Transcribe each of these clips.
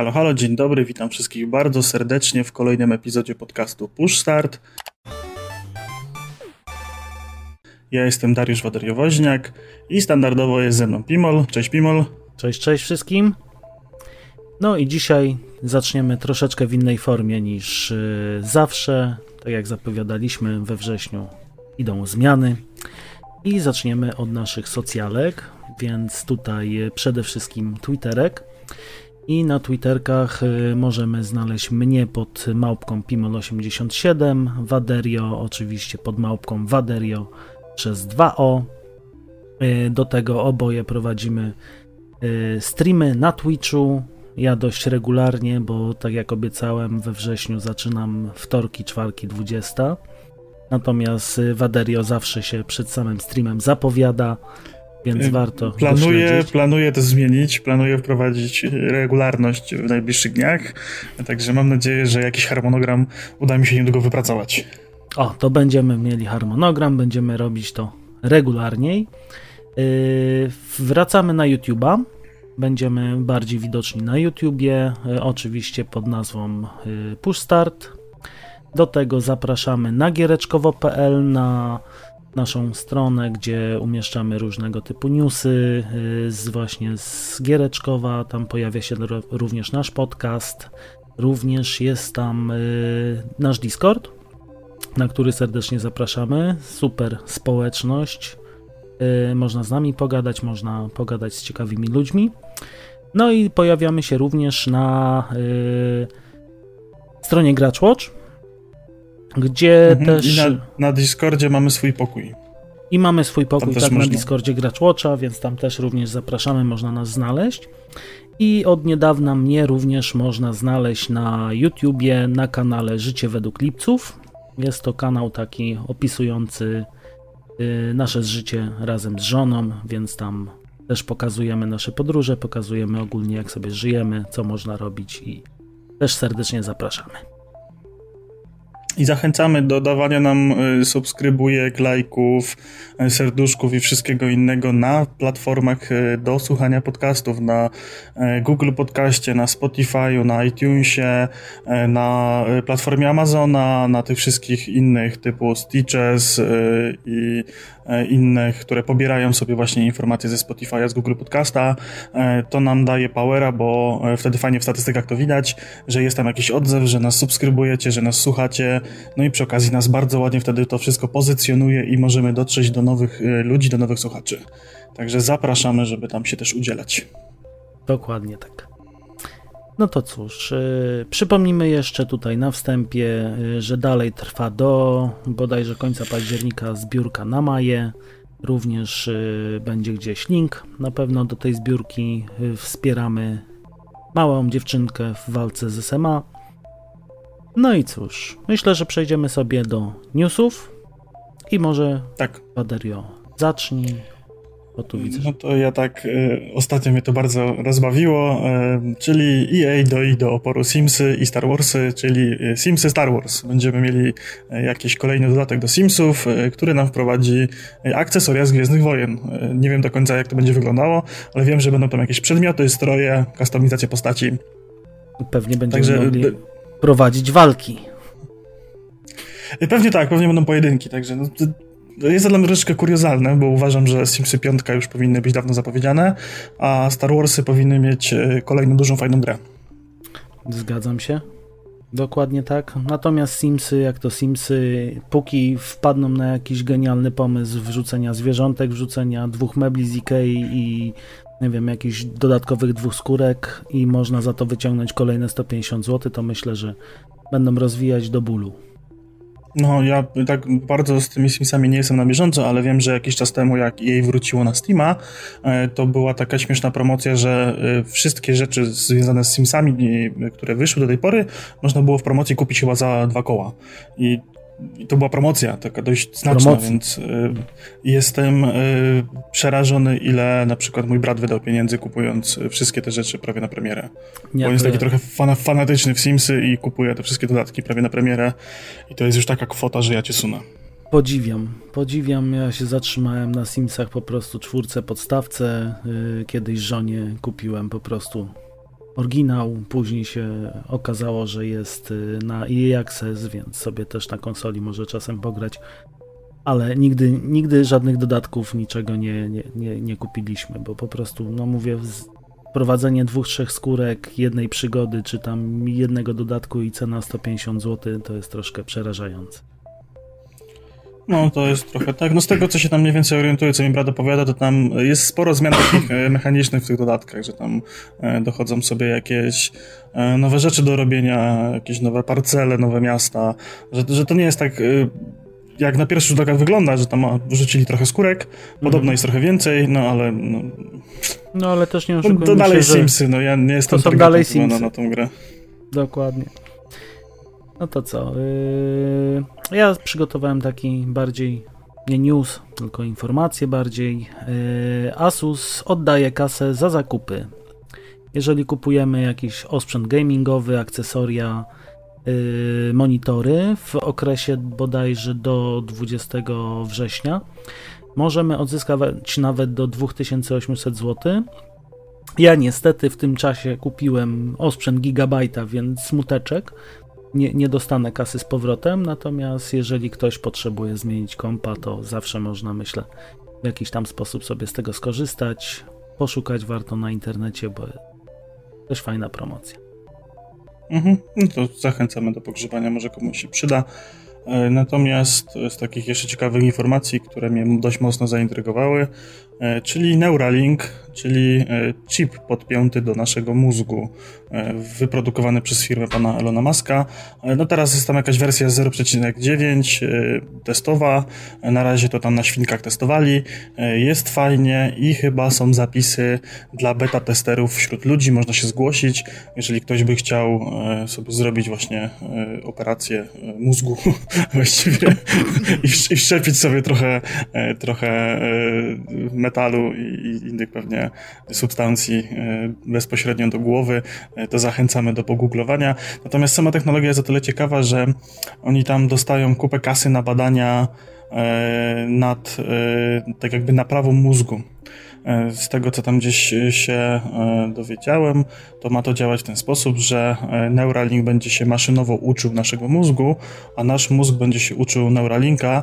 Halo, halo, dzień dobry, witam wszystkich bardzo serdecznie w kolejnym epizodzie podcastu Push Start. Ja jestem Dariusz Waderiowoźniak i standardowo jest ze mną Pimol. Cześć Pimol. Cześć, cześć wszystkim. No i dzisiaj zaczniemy troszeczkę w innej formie niż yy, zawsze. Tak jak zapowiadaliśmy we wrześniu, idą zmiany. I zaczniemy od naszych socjalek, więc tutaj przede wszystkim Twitterek. I na Twitterkach y, możemy znaleźć mnie pod małpką Pimol87, Waderio oczywiście pod małpką Waderio przez 2O. Y, do tego oboje prowadzimy y, streamy na Twitchu. Ja dość regularnie, bo tak jak obiecałem, we wrześniu zaczynam wtorki, czwarki, 20. Natomiast Waderio zawsze się przed samym streamem zapowiada więc y, warto. Planuję, planuję to zmienić, planuję wprowadzić regularność w najbliższych dniach, także mam nadzieję, że jakiś harmonogram uda mi się niedługo wypracować. O, to będziemy mieli harmonogram, będziemy robić to regularniej. Yy, wracamy na YouTube'a. Będziemy bardziej widoczni na YouTubie, yy, oczywiście pod nazwą yy, Push Start. Do tego zapraszamy na giereczkowo.pl, na naszą stronę, gdzie umieszczamy różnego typu newsy y, z właśnie z Giereczkowa. Tam pojawia się również nasz podcast. Również jest tam y, nasz Discord, na który serdecznie zapraszamy. Super społeczność. Y, można z nami pogadać, można pogadać z ciekawymi ludźmi. No i pojawiamy się również na stronie Watch gdzie mhm. też... I na, na Discordzie mamy swój pokój. I mamy swój pokój tak na Discordzie Gracz Watcha, więc tam też również zapraszamy, można nas znaleźć. I od niedawna mnie również można znaleźć na YouTubie, na kanale Życie według Lipców. Jest to kanał taki opisujący y, nasze życie razem z żoną, więc tam też pokazujemy nasze podróże, pokazujemy ogólnie jak sobie żyjemy, co można robić i też serdecznie zapraszamy. I zachęcamy do dawania nam y, subskrybujek, lajków, y, serduszków i wszystkiego innego na platformach y, do słuchania podcastów, na Google Podcaście, na Spotify'u, na iTunesie, na platformie Amazona, na tych wszystkich innych typu Stitches i innych, które pobierają sobie właśnie informacje ze Spotify'a, z Google Podcasta. To nam daje powera, bo wtedy fajnie w statystykach to widać, że jest tam jakiś odzew, że nas subskrybujecie, że nas słuchacie, no i przy okazji nas bardzo ładnie wtedy to wszystko pozycjonuje i możemy dotrzeć do nowych ludzi, do nowych słuchaczy. Także zapraszamy, żeby tam się też udzielać. Dokładnie tak. No to cóż, yy, przypomnijmy jeszcze tutaj na wstępie, yy, że dalej trwa do bodajże końca października zbiórka na Maję. Również yy, będzie gdzieś link na pewno do tej zbiórki. Wspieramy małą dziewczynkę w walce z SMA. No i cóż, myślę, że przejdziemy sobie do newsów i może tak. Waderio zacznij tu widzę. No to ja tak, y, ostatnio mnie to bardzo rozbawiło, y, czyli EA doi do oporu Simsy i Star Warsy, czyli Simsy Star Wars. Będziemy mieli jakiś kolejny dodatek do Simsów, y, który nam wprowadzi akcesoria z Gwiezdnych Wojen. Nie wiem do końca jak to będzie wyglądało, ale wiem, że będą tam jakieś przedmioty, stroje, kustomizacje postaci. Pewnie będziemy Także, mogli prowadzić walki. Pewnie tak, pewnie będą pojedynki, także no, jest to dla mnie troszeczkę kuriozalne, bo uważam, że Simsy 5 już powinny być dawno zapowiedziane, a Star Warsy powinny mieć e, kolejną dużą, fajną grę. Zgadzam się. Dokładnie tak. Natomiast Simsy, jak to Simsy, póki wpadną na jakiś genialny pomysł wrzucenia zwierzątek, wrzucenia dwóch mebli z Ikei i nie wiem, jakichś dodatkowych dwóch skórek i można za to wyciągnąć kolejne 150 zł, to myślę, że będą rozwijać do bólu. No, ja tak bardzo z tymi Simsami nie jestem na bieżąco, ale wiem, że jakiś czas temu, jak jej wróciło na Steama, e, to była taka śmieszna promocja, że e, wszystkie rzeczy związane z Simsami, które wyszły do tej pory, można było w promocji kupić chyba za dwa koła. I to była promocja, taka dość znaczna, Promocji. więc y, jestem y, przerażony, ile na przykład mój brat wydał pieniędzy kupując wszystkie te rzeczy prawie na premierę. Nie, Bo jest taki trochę fana, fanatyczny w Simsy i kupuje te wszystkie dodatki prawie na premierę i to jest już taka kwota, że ja cię sunę. Podziwiam, podziwiam. Ja się zatrzymałem na Simsach po prostu czwórce podstawce. Yy, kiedyś żonie kupiłem po prostu oryginał. Później się okazało, że jest y, na EA Access, więc sobie też na konsoli może czasem pograć. Ale nigdy, nigdy żadnych dodatków, niczego nie, nie, nie, nie kupiliśmy, bo po prostu, no mówię, wprowadzenie dwóch, trzech skórek, jednej przygody, czy tam jednego dodatku i cena 150 zł, to jest troszkę przerażające. No, to jest trochę tak. No z tego, co się tam mniej więcej orientuje, co mi brat opowiada, to tam jest sporo zmian takich e, mechanicznych w tych dodatkach, że tam e, dochodzą sobie jakieś e, nowe rzeczy do robienia, jakieś nowe parcele, nowe miasta, że, że to nie jest tak jak na pierwszy rzut oka wygląda, że tam wrzucili trochę skórek, podobno mhm. jest trochę więcej, no ale... No, no ale też nie oszukujmy To, to dalej się, Simsy, no ja nie jestem to są dalej Simsy. Na tą grę. Dokładnie. No to co? Yy, ja przygotowałem taki bardziej nie news, tylko informacje bardziej. Yy, Asus oddaje kasę za zakupy. Jeżeli kupujemy jakiś osprzęt gamingowy, akcesoria, yy, monitory w okresie bodajże do 20 września, możemy odzyskać nawet do 2800 zł. Ja niestety w tym czasie kupiłem osprzęt gigabajta, więc smuteczek nie, nie dostanę kasy z powrotem, natomiast jeżeli ktoś potrzebuje zmienić kompa, to zawsze można, myślę, w jakiś tam sposób sobie z tego skorzystać. Poszukać warto na internecie, bo też fajna promocja. Mhm. No to zachęcamy do pogrzebania, może komuś się przyda. E, natomiast z takich jeszcze ciekawych informacji, które mnie dość mocno zaintrygowały, e, czyli Neuralink, czyli e, chip podpięty do naszego mózgu, wyprodukowany przez firmę pana Elona Muska. No teraz jest tam jakaś wersja 0,9 testowa, na razie to tam na świnkach testowali, jest fajnie i chyba są zapisy dla beta testerów wśród ludzi, można się zgłosić, jeżeli ktoś by chciał sobie zrobić właśnie operację mózgu właściwie i, wszczepić sobie trochę, e, trochę e, metalu i innych pewnie substancji e, bezpośrednio do głowy, to zachęcamy do pogooglowania. Natomiast sama technologia jest o tyle ciekawa, że oni tam dostają kupę kasy na badania nad tak jakby naprawą mózgu. E, z tego, co tam gdzieś się e, dowiedziałem, to ma to działać w ten sposób, że e, Neuralink będzie się maszynowo uczył naszego mózgu, a nasz mózg będzie się uczył Neuralinka,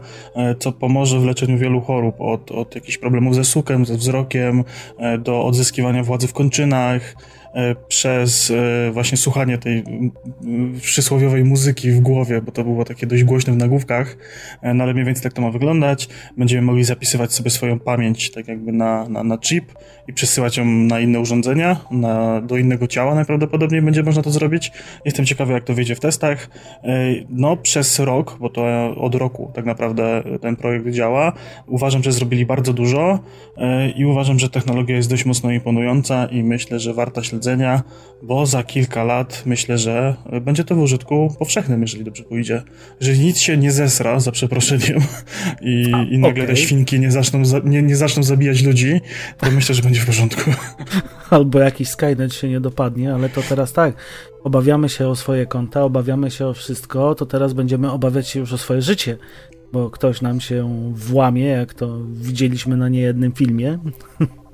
co pomoże w leczeniu wielu chorób, od, od jakichś problemów ze sukiem, ze wzrokiem, do odzyskiwania władzy w kończynach, E, przez e, właśnie słuchanie tej przysłowiowej muzyki w głowie, bo to było takie dość głośne w nagłówkach, e, no ale mniej więcej tak to ma wyglądać. Będziemy mogli zapisywać sobie swoją pamięć tak jakby na, na, na chip i przesyłać ją na inne urządzenia, na, do innego ciała najprawdopodobniej będzie można to zrobić. Jestem ciekawy, jak to wyjdzie w testach. No, przez rok, bo to od roku tak naprawdę ten projekt działa, uważam, że zrobili bardzo dużo i uważam, że technologia jest dość mocno imponująca i myślę, że warta śledzenia bo za kilka lat myślę, że będzie to w użytku powszechnym, jeżeli dobrze pójdzie. Jeżeli nic się nie zesra, za przeproszeniem, i, A, i nagle okay. te świnki nie zaczną, nie, nie zaczną zabijać ludzi, to myślę, że będzie w porządku. Albo jakiś Skynet się nie dopadnie, ale to teraz tak. Obawiamy się o swoje konta, obawiamy się o wszystko, to teraz będziemy obawiać się już o swoje życie bo ktoś nam się włamie, jak to widzieliśmy na niejednym filmie.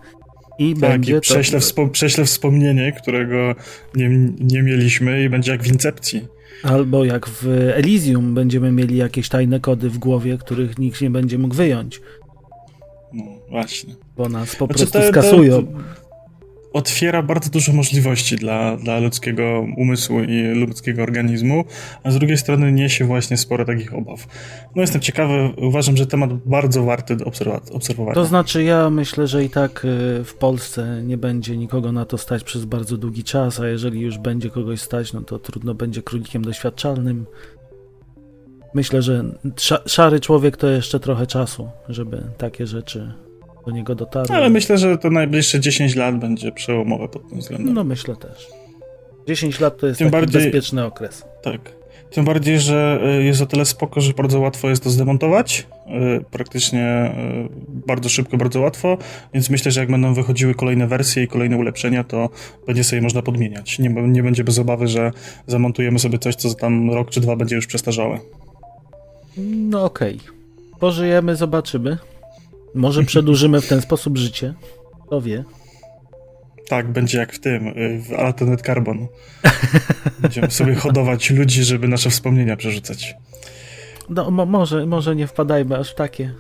I tak, będzie i prześlę, to... wspom prześlę wspomnienie, którego nie, nie mieliśmy i będzie jak w Incepcji. Albo jak w Elysium będziemy mieli jakieś tajne kody w głowie, których nikt nie będzie mógł wyjąć. No właśnie. Bo nas po znaczy, prostu te, skasują. Te, otwiera bardzo dużo możliwości dla, dla ludzkiego umysłu i ludzkiego organizmu, a z drugiej strony niesie właśnie sporo takich obaw. No jestem ciekawy, uważam, że temat bardzo warty obserwowania. To znaczy ja myślę, że i tak y, w Polsce nie będzie nikogo na to stać przez bardzo długi czas, a jeżeli już będzie kogoś stać, no to trudno będzie królikiem doświadczalnym. Myślę, że szary człowiek to jeszcze trochę czasu, żeby takie rzeczy do niego dotarły. Ale myślę, że to najbliższe 10 lat będzie przełomowe pod tym względem. No myślę też. 10 lat to jest Tym bardziej, bezpieczny okres. Tak. Tym bardziej, że e, jest o tyle spoko, że bardzo łatwo jest to zdemontować. E, praktycznie e, bardzo szybko, bardzo łatwo. Więc myślę, że jak będą wychodziły kolejne wersje i kolejne ulepszenia, to będzie sobie można podmieniać. Nie, nie będzie bez obawy, że zamontujemy sobie coś, co tam rok czy dwa będzie już przestarzałe. No okej. Okay. Pożyjemy, zobaczymy. Może przedłużymy w ten sposób życie. Kto wie. tak, będzie jak w tym, y, w Alternate Carbon. Będziemy sobie hodować ludzi, żeby nasze wspomnienia przerzucać. No, mo może, może nie wpadajmy aż w takie.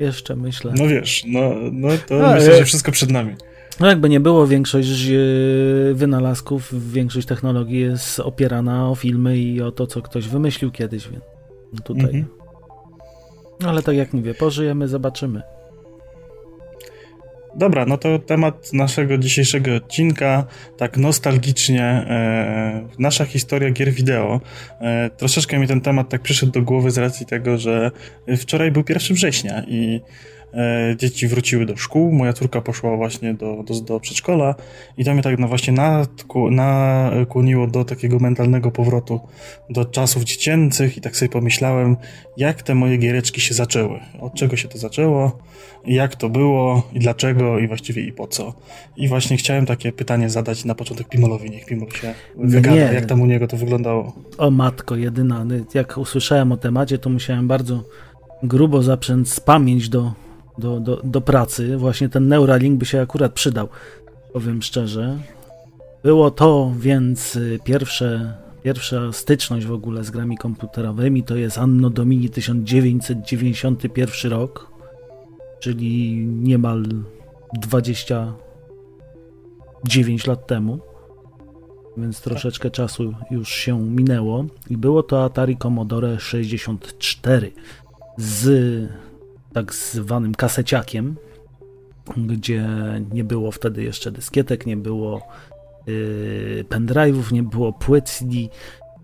Jeszcze myślę. No wiesz, no, no to A, myślę, że wszystko przed nami. No jakby nie było, większość e, wynalazków, większość technologii jest opierana o filmy i o to, co ktoś wymyślił kiedyś, więc tutaj. Mhm. Ale tak jak mówię, pożyjemy, zobaczymy. Dobra, no to temat naszego dzisiejszego odcinka, tak nostalgicznie, e, nasza historia gier wideo. E, troszeczkę mi ten temat tak przyszedł do głowy z racji tego, że wczoraj był 1 września i dzieci wróciły do szkół, moja córka poszła właśnie do, do, do przedszkola i to mnie tak no właśnie nakłoniło do takiego mentalnego powrotu do czasów dziecięcych i tak sobie pomyślałem, jak te moje giereczki się zaczęły, od czego się to zaczęło, jak to było i dlaczego i właściwie i po co. I właśnie chciałem takie pytanie zadać na początek Pimolowi, niech Pimol się wygada, Nie. jak tam u niego to wyglądało. O matko jedyna, jak usłyszałem o temacie, to musiałem bardzo grubo zaprzęc pamięć do do, do, do pracy, właśnie ten Neuralink by się akurat przydał, powiem szczerze. Było to więc y, pierwsze, pierwsza styczność w ogóle z grami komputerowymi, to jest Anno Domini 1991 rok, czyli niemal 29 lat temu, więc troszeczkę czasu już się minęło. I było to Atari Commodore 64 z tak zwanym kaseciakiem, gdzie nie było wtedy jeszcze dyskietek, nie było yy, pendrive'ów, nie było płyt CD.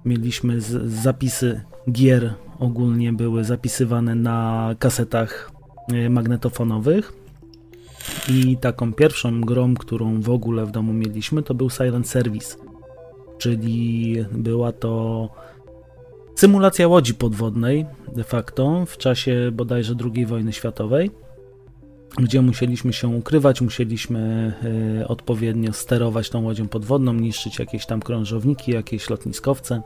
Mieliśmy z, zapisy gier ogólnie były zapisywane na kasetach yy, magnetofonowych. I taką pierwszą grą, którą w ogóle w domu mieliśmy, to był Silent Service. Czyli była to Symulacja łodzi podwodnej de facto w czasie bodajże II wojny światowej, gdzie musieliśmy się ukrywać, musieliśmy y, odpowiednio sterować tą łodzią podwodną, niszczyć jakieś tam krążowniki, jakieś lotniskowce,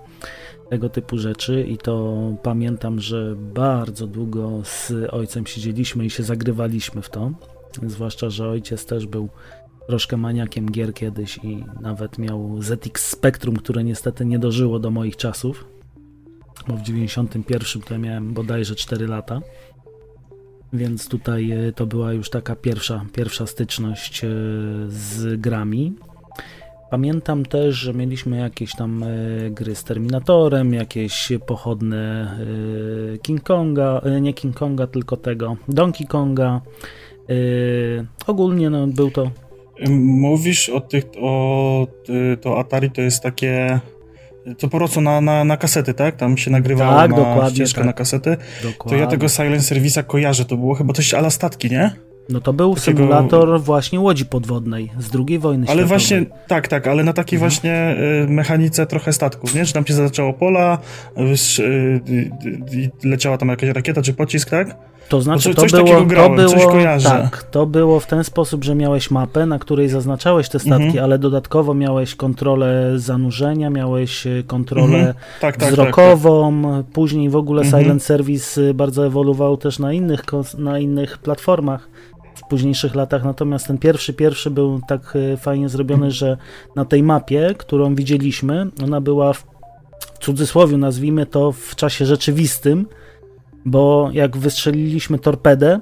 tego typu rzeczy. I to pamiętam, że bardzo długo z ojcem siedzieliśmy i się zagrywaliśmy w to, zwłaszcza, że ojciec też był troszkę maniakiem gier kiedyś i nawet miał ZX Spectrum, które niestety nie dożyło do moich czasów, bo w 91 to ja miałem bodajże 4 lata. Więc tutaj e, to była już taka pierwsza, pierwsza styczność e, z grami. Pamiętam też, że mieliśmy jakieś tam e, gry z Terminatorem, jakieś pochodne King Konga, nie King Konga, tylko tego Donkey Konga. Ogólnie no, był to. Mówisz o tych, o to Atari to jest takie to po prostu na, na, na kasety, tak? Tam się nagrywało tak, na ścieżkę tak. na kasety. Dokładnie. To ja tego Silent Service'a kojarzę, to było chyba coś ala statki, nie? No to był Takiego... symulator właśnie łodzi podwodnej z II wojny Ale właśnie, tak, tak, ale na takiej mhm. właśnie y, mechanice trochę statków, nie? Że tam się zaczęło pola, y, y, leciała tam jakaś rakieta czy pocisk, tak? To znaczy, to, było, grałem, to było, tak, to było w ten sposób, że miałeś mapę, na której zaznaczałeś te statki, mhm. ale dodatkowo miałeś kontrolę zanurzenia, miałeś e, kontrolę mhm. tak, tak, wzrokową, tak, tak. później w ogóle mhm. Silent Service e, bardzo ewoluował też na innych, na innych platformach w późniejszych latach, natomiast ten pierwszy, pierwszy był tak e, fajnie zrobiony, że na tej mapie, którą widzieliśmy, ona była w cudzysłowie nazwijmy to w czasie rzeczywistym, bo jak wystrzeliliśmy torpedę,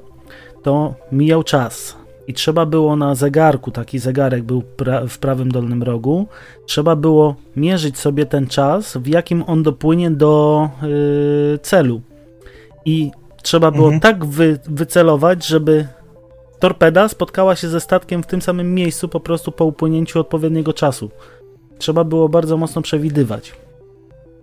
to mijał czas i trzeba było na zegarku, taki zegarek był pra w prawym dolnym rogu, trzeba było mierzyć sobie ten czas, w jakim on dopłynie do yy, celu. I trzeba było mhm. tak wy wycelować, żeby torpeda spotkała się ze statkiem w tym samym miejscu po prostu po upłynięciu odpowiedniego czasu. Trzeba było bardzo mocno przewidywać.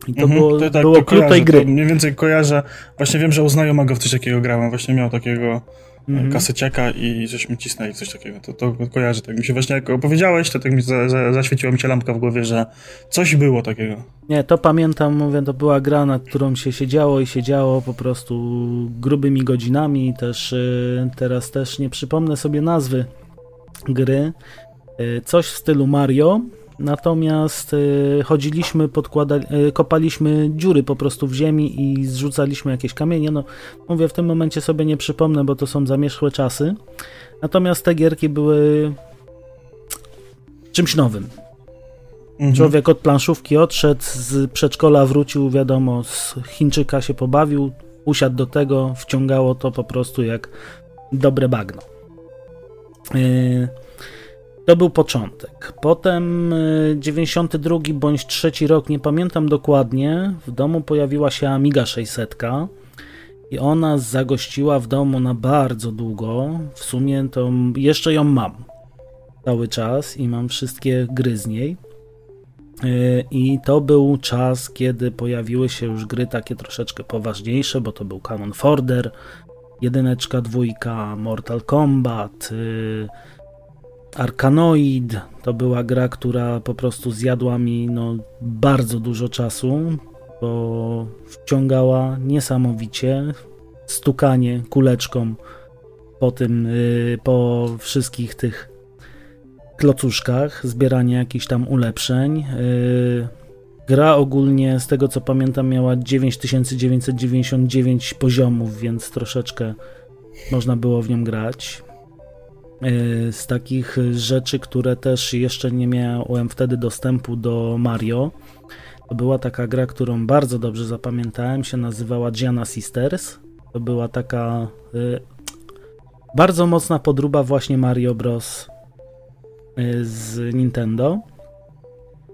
I to mhm, było, to, tak, było klucz tej gry. Mniej więcej kojarzę. Właśnie wiem, że u znajomego w coś takiego grałem. Właśnie miał takiego mhm. kaseciaka i żeśmy cisnęli coś takiego. To, to kojarzę. Tak mi się właśnie, jak opowiedziałeś, to tak mi za, za, zaświeciła mi się lampka w głowie, że coś było takiego. Nie, to pamiętam, mówię, to była gra, nad którą się siedziało i siedziało po prostu grubymi godzinami. Też y, teraz też nie przypomnę sobie nazwy gry. Y, coś w stylu Mario, Natomiast y, chodziliśmy, podkładali, y, kopaliśmy dziury po prostu w ziemi i zrzucaliśmy jakieś kamienie. No, mówię, w tym momencie sobie nie przypomnę, bo to są zamierzchłe czasy. Natomiast te gierki były czymś nowym. Mhm. Człowiek od planszówki odszedł, z przedszkola wrócił, wiadomo, z Chińczyka się pobawił, usiadł do tego, wciągało to po prostu jak dobre bagno. Yy, to był początek. Potem 92 yy, bądź trzeci rok, nie pamiętam dokładnie, w domu pojawiła się Amiga 600 i ona zagościła w domu na bardzo długo. W sumie to jeszcze ją mam cały czas i mam wszystkie gry z niej. Yy, I to był czas, kiedy pojawiły się już gry takie troszeczkę poważniejsze, bo to był Canon Forder, jedyneczka, dwójka, Mortal Kombat, yy, Arkanoid. To była gra, która po prostu zjadła mi no, bardzo dużo czasu, bo wciągała niesamowicie stukanie kuleczką po tym, yy, po wszystkich tych klocuszkach, zbieranie jakichś tam ulepszeń. Yy, gra ogólnie, z tego co pamiętam, miała 9999 poziomów, więc troszeczkę można było w nią grać. Yy, z takich rzeczy, które też jeszcze nie miałem wtedy dostępu do Mario, to była taka gra, którą bardzo dobrze zapamiętałem, się nazywała Gianna Sisters. To była taka yy, bardzo mocna podruba właśnie Mario Bros Y, z Nintendo,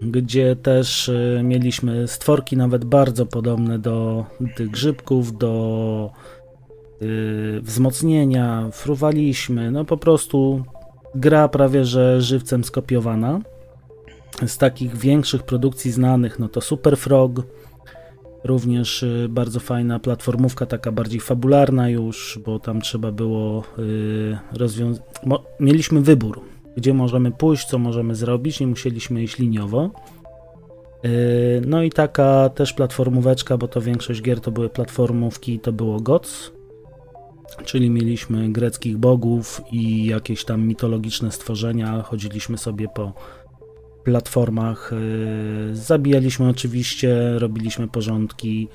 gdzie też y, mieliśmy stworki nawet bardzo podobne do tych grzybków, do y, wzmocnienia, fruwaliśmy, no po prostu gra prawie że żywcem skopiowana. Z takich większych produkcji znanych, no to Super Frog, również bardzo fajna platformówka, taka bardziej fabularna już, bo tam trzeba było rozwiązać. Mieliśmy wybór gdzie możemy pójść, co możemy zrobić, nie musieliśmy iść liniowo. Yy, no i taka też platformóweczka, bo to większość gier to były platformówki, to było GOTS, czyli mieliśmy greckich bogów i jakieś tam mitologiczne stworzenia, chodziliśmy sobie po platformach, yy, zabijaliśmy oczywiście, robiliśmy porządki,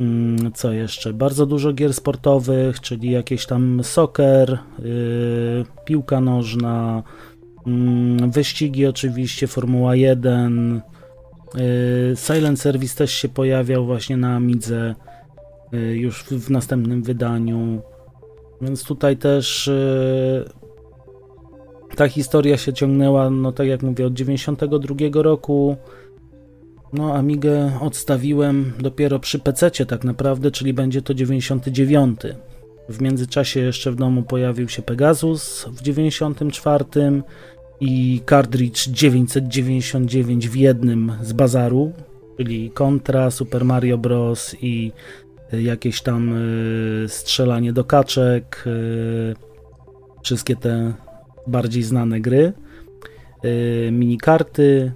mm, co jeszcze? Bardzo dużo gier sportowych, czyli jakieś tam soccer, yy, piłka nożna, yy, wyścigi oczywiście, Formuła 1. Yy, Silent Service też się pojawiał właśnie na Amidze już w, następnym wydaniu. Więc tutaj też yy, ta historia się ciągnęła, no tak jak mówię, od 92 roku. No, Amigę odstawiłem dopiero przy PC tak naprawdę, czyli będzie to 99. W międzyczasie jeszcze w domu pojawił się Pegasus w 94 i cartridge 999 w jednym z bazaru, czyli Contra, Super Mario Bros. i jakieś tam y, strzelanie do kaczek, y, wszystkie te bardziej znane gry, y, minikarty,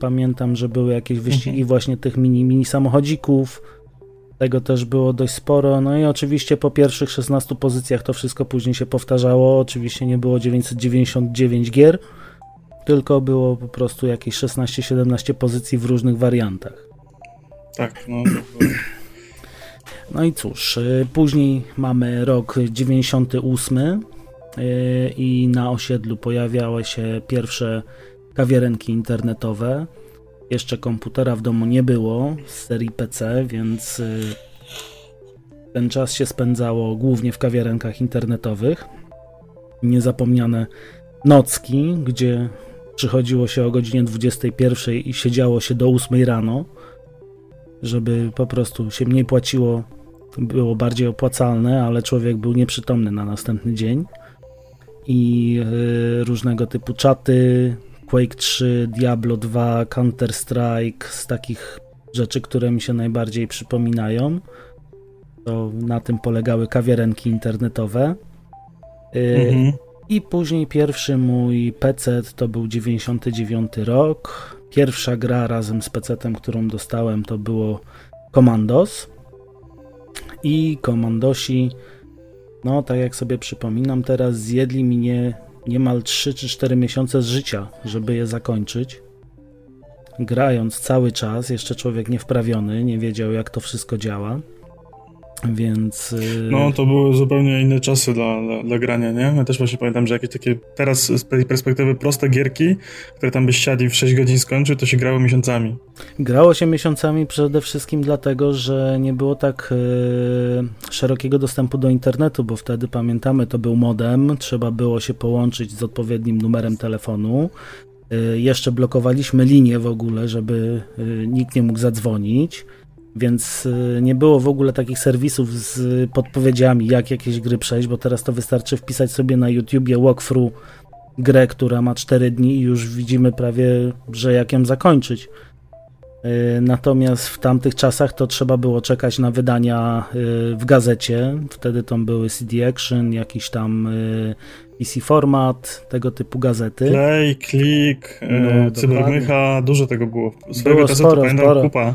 Pamiętam, że były jakieś wyścigi mhm. właśnie tych mini, mini samochodzików. Tego też było dość sporo. No i oczywiście po pierwszych 16 pozycjach to wszystko później się powtarzało. Oczywiście nie było 999 gier, tylko było po prostu jakieś 16-17 pozycji w różnych wariantach. Tak, no. No i cóż, y, później mamy rok 98 y, i na osiedlu pojawiały się pierwsze kawiarenki internetowe. Jeszcze komputera w domu nie było z serii PC, więc y, ten czas się spędzało głównie w kawiarenkach internetowych. Niezapomniane nocki, gdzie przychodziło się o godzinie 21 i siedziało się do 8 rano, żeby po prostu się mniej płaciło, było bardziej opłacalne, ale człowiek był nieprzytomny na następny dzień. I y, różnego typu czaty, Quake 3, Diablo 2, Counter-Strike, z takich rzeczy, które mi się najbardziej przypominają. To na tym polegały kawiarenki internetowe. Y, mhm. I później pierwszy mój PC to był 99 rok. Pierwsza gra razem z PC-tem, którą dostałem, to było Commandos. I Commandosi, no tak jak sobie przypominam, teraz zjedli mnie niemal 3 czy 4 miesiące z życia, żeby je zakończyć. Grając cały czas, jeszcze człowiek niewprawiony, nie wiedział jak to wszystko działa. Więc. Y, no, to były zupełnie inne czasy dla, dla, dla, grania, nie? Ja też właśnie pamiętam, że jakieś takie teraz z tej perspektywy proste gierki, które tam byś siadł w 6 godzin skończył, to się grało miesiącami. Grało się miesiącami przede wszystkim dlatego, że nie było tak y, szerokiego dostępu do internetu, bo wtedy pamiętamy, to był modem, trzeba było się połączyć z odpowiednim numerem telefonu. Y, jeszcze blokowaliśmy linię w ogóle, żeby nikt nie mógł zadzwonić więc y, nie było w ogóle takich serwisów z podpowiedziami, jak jakieś gry przejść, bo teraz to wystarczy wpisać sobie na YouTubie walkthrough grę, która ma 4 dni i już widzimy prawie, że jak ją zakończyć. Y, natomiast w tamtych czasach to trzeba było czekać na wydania y, w gazecie. Wtedy to były CD Action, jakiś tam PC Format, tego typu gazety. Play, Click, no, Cybermycha, dużo tego było. Swojego było sporo, pamiętam sporo. kupa.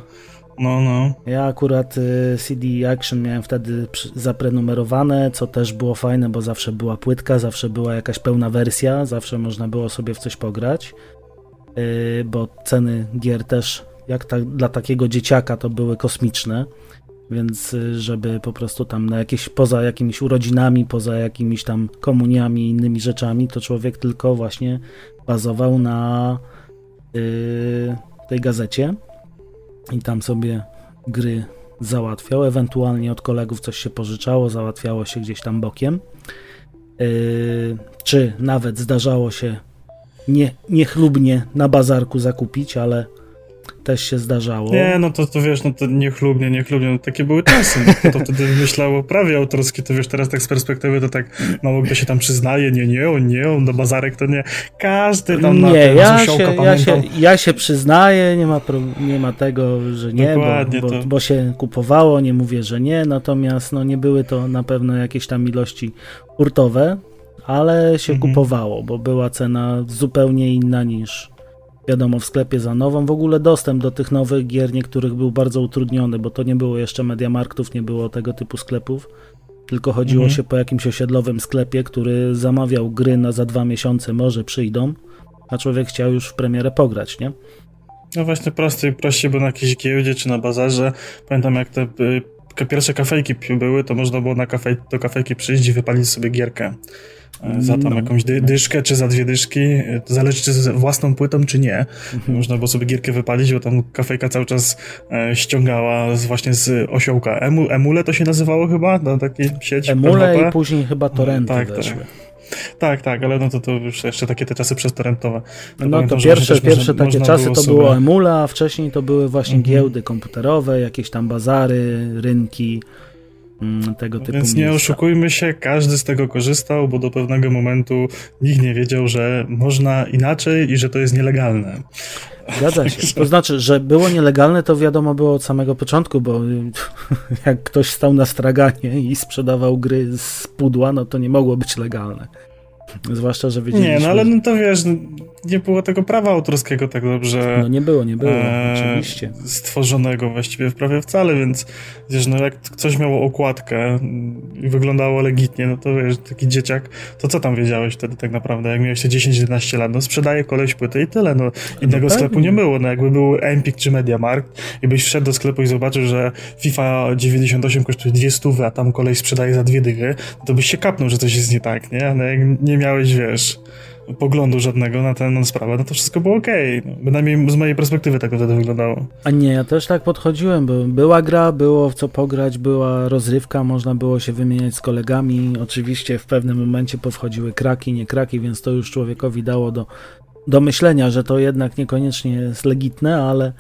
No, no. Ja akurat y, CD Action miałem wtedy zaprenumerowane, co też było fajne, bo zawsze była płytka, zawsze była jakaś pełna wersja, zawsze można było sobie w coś pograć, y, bo ceny gier też, jak ta, dla takiego dzieciaka, to były kosmiczne. Więc y, żeby po prostu tam na jakieś, poza jakimiś urodzinami, poza jakimiś tam komuniami innymi rzeczami, to człowiek tylko właśnie bazował na yy, tej gazecie i tam sobie gry załatwiał. Ewentualnie od kolegów coś się pożyczało, załatwiało się gdzieś tam bokiem. Yy, czy nawet zdarzało się nie, niechlubnie na bazarku zakupić, ale też się zdarzało. Nie, no to, to wiesz, no to niechlubnie, niechlubnie, no takie były czasy. No, to wtedy myślało prawie autorskie, to wiesz, teraz tak z perspektywy to tak mało kto się tam przyznaje, nie, nie, on nie, on do bazarek to nie. Każdy tam nie, na ten ja się, ja, się, ja się przyznaję, nie ma, nie ma tego, że nie, bo, bo, bo, się kupowało, nie mówię, że nie, natomiast no nie były to na pewno jakieś tam ilości hurtowe, ale się mhm. kupowało, bo była cena zupełnie inna niż wiadomo, w sklepie za nową. W ogóle dostęp do tych nowych gier niektórych był bardzo utrudniony, bo to nie było jeszcze Mediamarktów, nie było tego typu sklepów, tylko chodziło mhm. się po jakimś osiedlowym sklepie, który zamawiał gry na za dwa miesiące, może przyjdą, a człowiek chciał już w premierę pograć, nie? No właśnie prościej, prościej, bo na jakiejś giełdzie czy na bazarze, pamiętam jak te y, pierwsze kafejki były, to można było na kafej, do kafejki przyjść i wypalić sobie gierkę. E, za tam no. jakąś dy, dyszkę, czy za dwie dyszki. E, to zależy, czy z własną płytą, czy nie. Mhm. Można było sobie gierkę wypalić, bo tam kafejka cały czas e, ściągała z, właśnie z osiołka. Emu, Emule to się nazywało chyba? Na takiej sieć Emule PHP. i później chyba torrenty tak, tak. weszły. Tak. Tak, tak, ale no to, to już jeszcze takie te czasy przeztorentowe. To no to pierwsze, pierwsze takie można czasy to było Emula, a wcześniej to były właśnie mhm. giełdy komputerowe, jakieś tam bazary, rynki. Mm, tego typu Więc nie miejsca. oszukujmy się, każdy z tego korzystał, bo do pewnego momentu nikt nie wiedział, że można inaczej i że to jest nielegalne. Zgadza się. To znaczy, że było nielegalne, to wiadomo było od samego początku, bo jak ktoś stał na straganie i sprzedawał gry z pudła, no to nie mogło być legalne. Zwłaszcza, że wiedzieliśmy... Nie, no ale no to wiesz, nie było tego prawa autorskiego tak dobrze... No nie było, nie było, e, oczywiście. Stworzonego właściwie w prawie wcale, więc wiesz, no jak coś miało okładkę i wyglądało legitnie, no to wiesz, taki dzieciak, to co tam wiedziałeś wtedy tak naprawdę, jak miałeś 10-11 lat? No sprzedaje koleś płyty i tyle, no innego no sklepu nie było, no jakby był Empik czy Mediamarkt i byś wszedł do sklepu i zobaczył, że FIFA 98 kosztuje 200, a tam koleś sprzedaje za dwie dychy, to byś się kapnął, że coś jest nie tak, nie? No jak nie miałeś, wiesz, poglądu żadnego na tę sprawę, no to wszystko było okej. Okay. No, bynajmniej z mojej perspektywy tak to wtedy wyglądało. A nie, ja też tak podchodziłem, bo była gra, było w co pograć, była rozrywka, można było się wymieniać z kolegami. Oczywiście w pewnym momencie powchodziły kraki, nie kraki, więc to już człowiekowi dało do, do myślenia, że to jednak niekoniecznie jest legitne, ale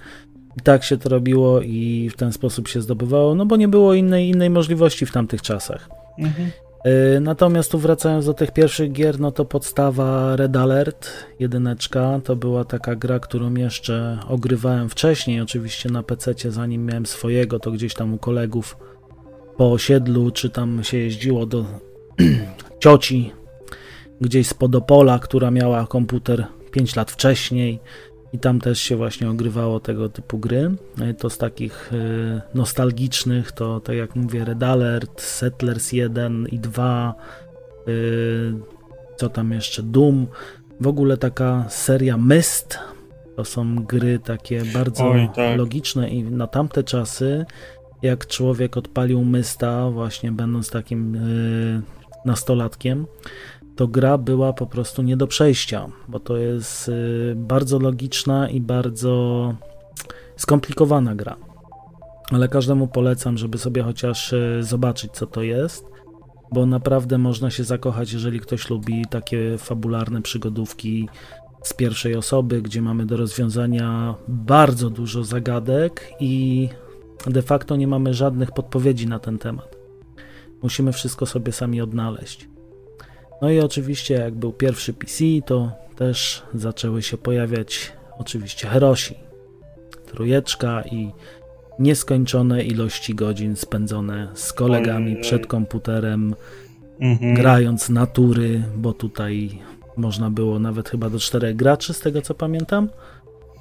tak się to robiło i w ten sposób się zdobywało, no bo nie było innej, innej możliwości w tamtych czasach. Mhm. Y, natomiast tu wracając do tych pierwszych gier, no to podstawa Red Alert, jedyneczka, to była taka gra, którą jeszcze ogrywałem wcześniej, oczywiście na PC, zanim miałem swojego, to gdzieś tam u kolegów po osiedlu, czy tam się jeździło do cioci, gdzieś z Podopola, która miała komputer 5 lat wcześniej i tam też się właśnie ogrywało tego typu gry. E, to z takich e, nostalgicznych to, tak jak mówię, Red Alert, Settlers 1 i 2, e, co tam jeszcze, Doom. W ogóle taka seria Myst, to są gry takie bardzo Oj, tak. logiczne i na tamte czasy jak człowiek odpalił Mysta, właśnie będąc takim yy, nastolatkiem, to gra była po prostu nie do przejścia, bo to jest yy, bardzo logiczna i bardzo skomplikowana gra. Ale każdemu polecam, żeby sobie chociaż yy, zobaczyć, co to jest, bo naprawdę można się zakochać, jeżeli ktoś lubi takie fabularne przygodówki z pierwszej osoby, gdzie mamy do rozwiązania bardzo dużo zagadek i de facto nie mamy żadnych podpowiedzi na ten temat. Musimy wszystko sobie sami odnaleźć. No i oczywiście, jak był pierwszy PC, to też zaczęły się pojawiać oczywiście herosi, trujeczka i nieskończone ilości godzin spędzone z kolegami przed komputerem, mhm. grając natury, bo tutaj można było nawet chyba do czterech graczy, z tego co pamiętam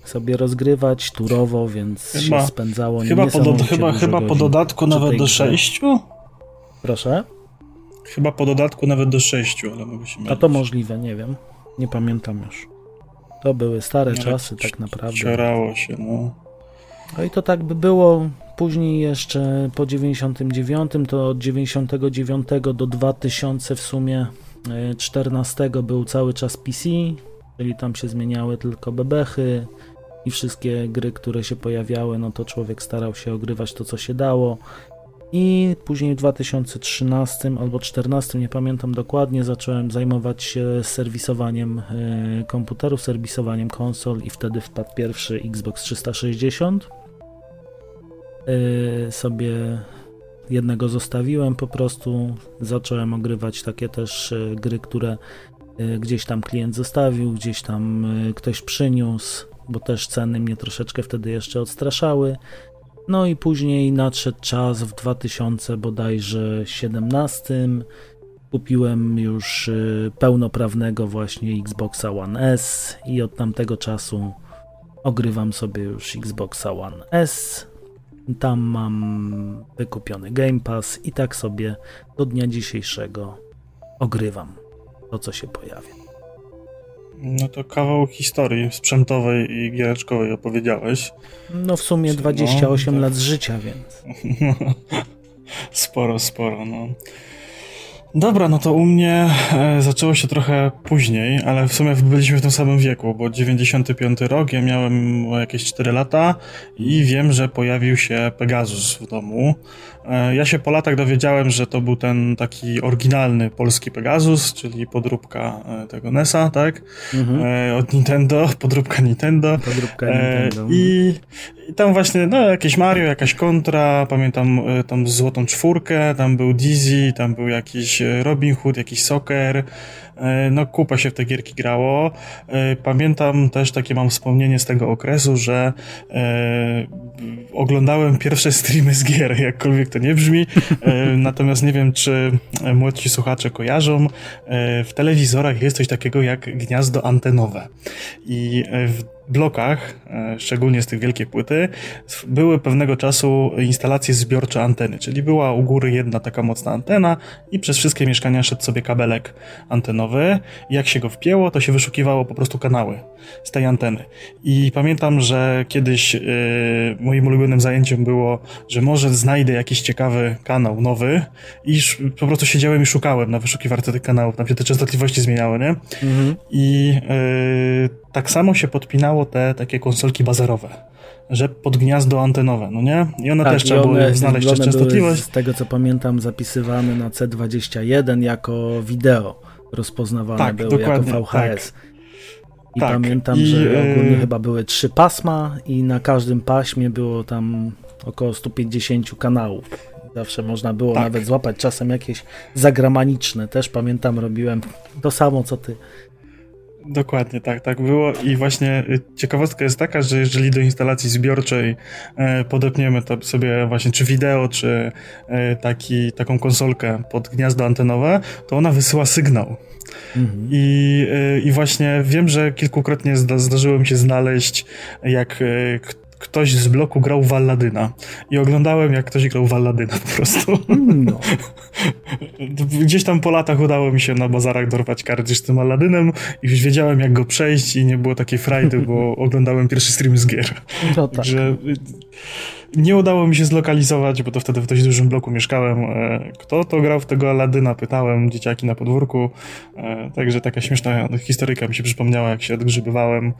sobie rozgrywać turowo, więc chyba, się spędzało chyba po, do, chyba, chyba po dodatku nawet do sześciu? Proszę? Chyba po dodatku nawet do sześciu, ale mogę się mylić. A to możliwe, nie wiem. Nie pamiętam już. To były stare ale czasy, tak naprawdę. Ciarało się, no. No i to tak by było później jeszcze po 99, to od 99 do 2000 w sumie 14 e, był cały czas PC, czyli tam się zmieniały tylko bebechy, i wszystkie gry, które się pojawiały, no to człowiek starał się ogrywać to, co się dało. I później w 2013 albo 2014, nie pamiętam dokładnie, zacząłem zajmować się serwisowaniem e, komputerów, serwisowaniem konsol i wtedy wpadł pierwszy Xbox 360. E, sobie jednego zostawiłem po prostu, zacząłem ogrywać takie też e, gry, które gdzieś tam klient zostawił, gdzieś tam ktoś przyniósł, bo też ceny mnie troszeczkę wtedy jeszcze odstraszały. No i później nadszedł czas w 2000 bodajże 17 kupiłem już y, pełnoprawnego właśnie Xboxa One S i od tamtego czasu ogrywam sobie już Xboxa One S. Tam mam wykupiony Game Pass i tak sobie do dnia dzisiejszego ogrywam to, co się pojawia. No to kawał historii sprzętowej i giereczkowej opowiedziałeś. No w sumie 28 no, tak. lat życia, więc. sporo, sporo, no. Dobra, no to u mnie e, zaczęło się trochę później, ale w sumie byliśmy w tym samym wieku, bo 95 rok, ja miałem jakieś 4 lata i wiem, że pojawił się Pegasus w domu. E, ja się po latach dowiedziałem, że to był ten taki oryginalny polski Pegasus, czyli podróbka e, tego NESa, tak? Mhm. E, od Nintendo, podróbka Nintendo. Podróbka Nintendo. I, I, tam właśnie, no jakieś Mario, jakaś kontra, pamiętam tam złotą czwórkę, tam był Dizzy, tam był jakiś Robin Hood, jakiś Soccer, E, no kupa się w te gierki grało. E, pamiętam też takie mam wspomnienie z tego okresu, że e, oglądałem pierwsze streamy z gier, jakkolwiek to nie brzmi, natomiast nie wiem, czy młodsi słuchacze kojarzą. W telewizorach jest coś takiego jak gniazdo antenowe i w blokach, e, szczególnie z tych wielkiej płyty, były pewnego czasu instalacje zbiorcze anteny, czyli była u góry jedna taka mocna antena i przez wszystkie mieszkania szedł sobie kabelek antenowy. Jak się go wpięło, to się wyszukiwało po prostu kanały z tej anteny. I pamiętam, że kiedyś yy, moim ulubionym zajęciem było, że może znajdę jakiś ciekawy kanał nowy i po prostu siedziałem i szukałem na wyszukiwarce tych kanałów, tam się te częstotliwości zmieniały, nie? Mhm. I yy, tak samo się podpinało te takie konsolki bazerowe że pod gniazdo antenowe, no nie? I one tak, też trzeba było znaleźć one częstotliwość. z tego co pamiętam zapisywane na C21 jako wideo rozpoznawane tak, były jako VHS. Tak. I tak, pamiętam, i, że e, ogólnie chyba były trzy pasma i na każdym paśmie było tam około 150 kanałów. Zawsze można było tak. nawet złapać czasem jakieś zagramaniczne. Też pamiętam, robiłem to samo co ty. Dokładnie, tak, tak było i właśnie y, ciekawostka jest taka, że jeżeli do instalacji zbiorczej e, podepniemy to sobie właśnie czy wideo, czy e, taki, taką konsolkę pod gniazdo antenowe, to ona wysyła sygnał. Mhm. I, e, I właśnie wiem, że kilkukrotnie zda, zdarzyło mi się znaleźć, jak ktoś z bloku grał w Alladyna i oglądałem jak ktoś grał w Alladyna po prostu. No. Gdzieś tam po latach udało mi się na bazarach dorwać karty z tym Alladynem i już wiedziałem jak go przejść i nie było takiej frajdy, bo oglądałem pierwszy stream z gier. No tak. Także nie udało mi się zlokalizować, bo to wtedy w dość dużym bloku mieszkałem. E, kto to grał w tego Aladyna? Pytałem dzieciaki na podwórku. E, także taka śmieszna historyjka mi się przypomniała, jak się odgrzybywałem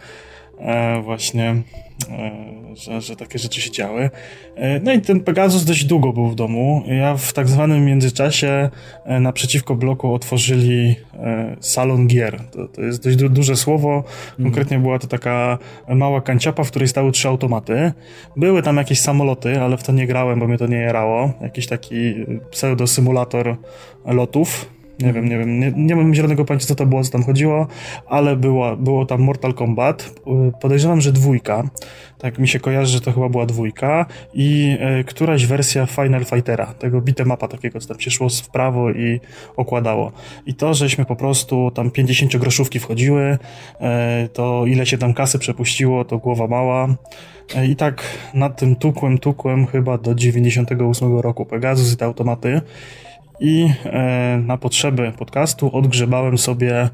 właśnie, e, że, że takie rzeczy się działy. E, no i ten Pegasus dość długo był w domu. Ja w tak zwanym międzyczasie e, naprzeciwko bloku otworzyli e, salon gier. To, to jest dość du duże słowo. Mhm. Konkretnie była to taka mała kanciapa, w której stały trzy automaty. Były tam jakieś samoloty, ale w to nie grałem, bo mnie to nie jerało. Jakiś taki pseudo-symulator lotów nie wiem, nie wiem, nie, nie mam zielonego pojęcia, co to było, co tam chodziło, ale było, było tam Mortal Kombat. Podejrzewam, że dwójka. Tak mi się kojarzy, że to chyba była dwójka. I e, któraś wersja Final Fightera, tego mapa takiego, co tam się szło w prawo i okładało. I to, żeśmy po prostu tam 50 groszówki wchodziły, e, to ile się tam kasy przepuściło, to głowa mała. E, I tak nad tym tukłem, tukłem chyba do 98 roku Pegasus i te automaty i e, na potrzeby podcastu odgrzebałem sobie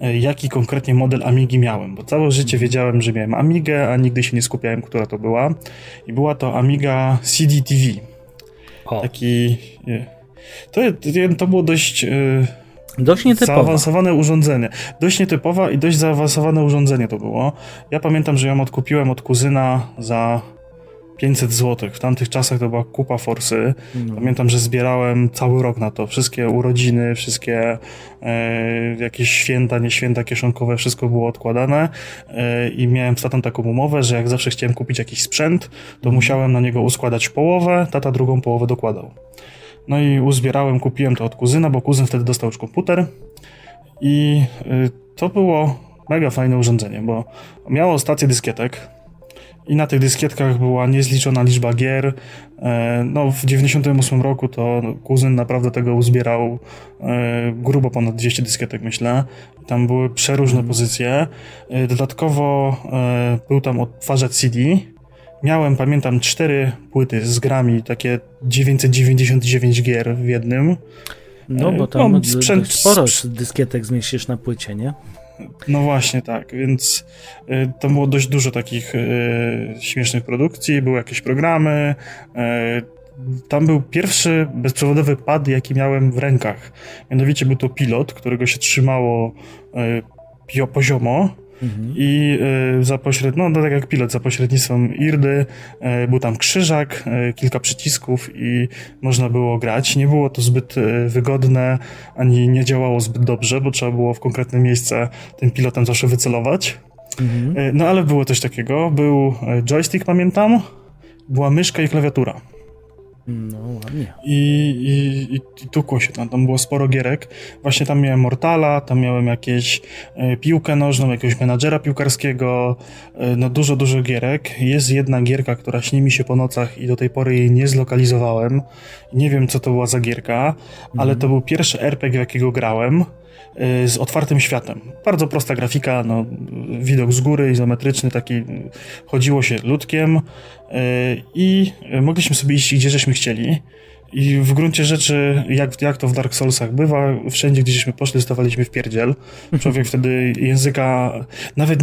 e, jaki konkretnie model Amigi miałem, bo całe życie wiedziałem, że miałem Amigę, a nigdy się nie skupiałem, która to była. I była to Amiga CDTV. O. Taki... E, to, to było dość... Dość nietypowe. Zaawansowane urządzenie. Dość nietypowe i dość zaawansowane urządzenie to było. Ja pamiętam, że ją odkupiłem od kuzyna za 500 zł. W tamtych czasach to była kupa forsy. No. Pamiętam, że zbierałem cały rok na to. Wszystkie urodziny, wszystkie e, jakieś święta, nie święta kieszonkowe, wszystko było odkładane e, i miałem z tatą taką umowę, że jak zawsze chciałem kupić jakiś sprzęt, to mhm. musiałem na niego uskładać połowę, tata drugą połowę dokładał. No i uzbierałem, kupiłem to od kuzyna, bo kuzyn wtedy dostał już komputer i e, to było mega fajne urządzenie, bo miało stację dyskietek, i na tych dyskietkach była niezliczona liczba gier. E, no, w 98 roku to kuzyn naprawdę tego uzbierał e, grubo ponad 200 dyskietek, myślę. Tam były przeróżne mm. pozycje. E, dodatkowo był tam odtwarzacz CD. Miałem, pamiętam, cztery płyty z grami, takie 999 gier w jednym. No, bo tam no, sprzęt, sporo dyskietek zmieścisz na płycie, nie? No właśnie, tak, więc y, to było dość dużo takich y, śmiesznych produkcji, były jakieś programy. Y, tam był pierwszy bezprzewodowy pad, jaki miałem w rękach. Mianowicie był to pilot, którego się trzymało poziomo Mhm. I y, za pośrednictwem, no, no tak jak pilot, za pośrednictwem IRDY y, był tam krzyżak, y, kilka przycisków i można było grać. Nie było to zbyt wygodne, ani nie działało zbyt dobrze, bo trzeba było w konkretne miejsce tym pilotem zawsze wycelować. Mhm. No ale było coś takiego. Był joystick, pamiętam, była myszka i klawiatura. No ładnie. I, i, i, tukło się tam, tam było sporo gierek. Właśnie tam miałem Mortala, tam miałem jakieś e, piłkę nożną, jakiegoś menadżera piłkarskiego, e, no dużo, dużo gierek. Jest jedna gierka, która śni mi się po nocach i do tej pory jej nie zlokalizowałem. Nie wiem, co to była za gierka, mhm. ale to był pierwszy RPG, w jakiego grałem. Y, z otwartym światem. Bardzo prosta grafika, no, widok z góry, izometryczny, taki chodziło się ludkiem y, i mogliśmy sobie iść gdzie żeśmy chcieli. I w gruncie rzeczy, jak, jak to w Dark Soulsach bywa, wszędzie, gdzieśmy poszli, dostawaliśmy w pierdziel. Człowiek wtedy języka, nawet,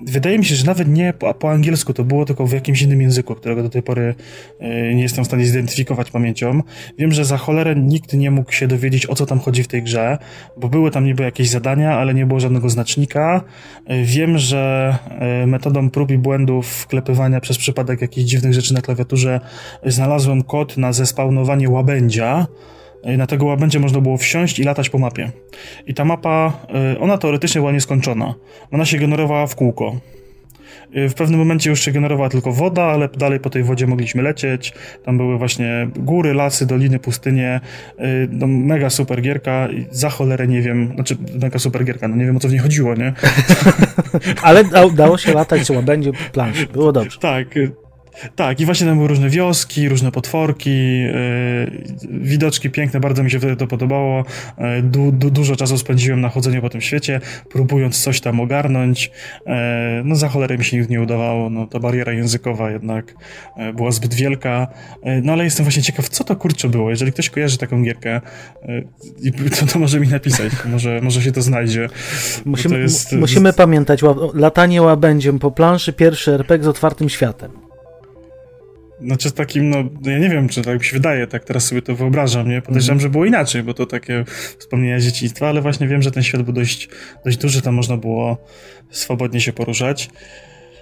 wydaje mi się, że nawet nie po, po, angielsku, to było tylko w jakimś innym języku, którego do tej pory e, nie jestem w stanie zidentyfikować pamięcią. Wiem, że za cholerę nikt nie mógł się dowiedzieć, o co tam chodzi w tej grze, bo były tam niby jakieś zadania, ale nie było żadnego znacznika. E, wiem, że e, metodą prób i błędów wklepywania przez przypadek jakichś dziwnych rzeczy na klawiaturze znalazłem kod na zespawnowanie budowanie łabędzia. Na tego łabędzia można było wsiąść i latać po mapie. I ta mapa, y, ona teoretycznie była nieskończona. Ona się generowała w kółko. Y, w pewnym momencie już się generowała tylko woda, ale dalej po tej wodzie mogliśmy lecieć. Tam były właśnie góry, lasy, doliny, pustynie. Y, no, mega super gierka. Za cholerę nie wiem, znaczy mega super gierka, no nie wiem o co w niej chodziło, nie? ale dało się latać łabędzie planszy, było dobrze. Tak, Tak, i właśnie tam były różne wioski, różne potworki, yy, widoczki piękne, bardzo mi się wtedy to podobało. Yy, du, du, dużo czasu spędziłem na chodzeniu po tym świecie, próbując coś tam ogarnąć. Yy, no za cholerę mi się nigdy nie udawało, no ta bariera językowa jednak była zbyt wielka. no ale jestem właśnie ciekaw, co to kurczę było. Jeżeli ktoś kojarzy taką gierkę, to, to może mi napisać, może, może się to znajdzie. Musimy, jest... musimy pamiętać, latanie łabędziem po planszy, pierwszy RPG z otwartym światem. Znaczy takim, no, ja nie wiem, czy tak mi się wydaje, tak teraz sobie to wyobrażam, nie? Podejrzewam, mm. że było inaczej, bo to takie wspomnienia dzieciństwa, ale właśnie wiem, że ten świat był dość, dość duży, tam można było swobodnie się poruszać.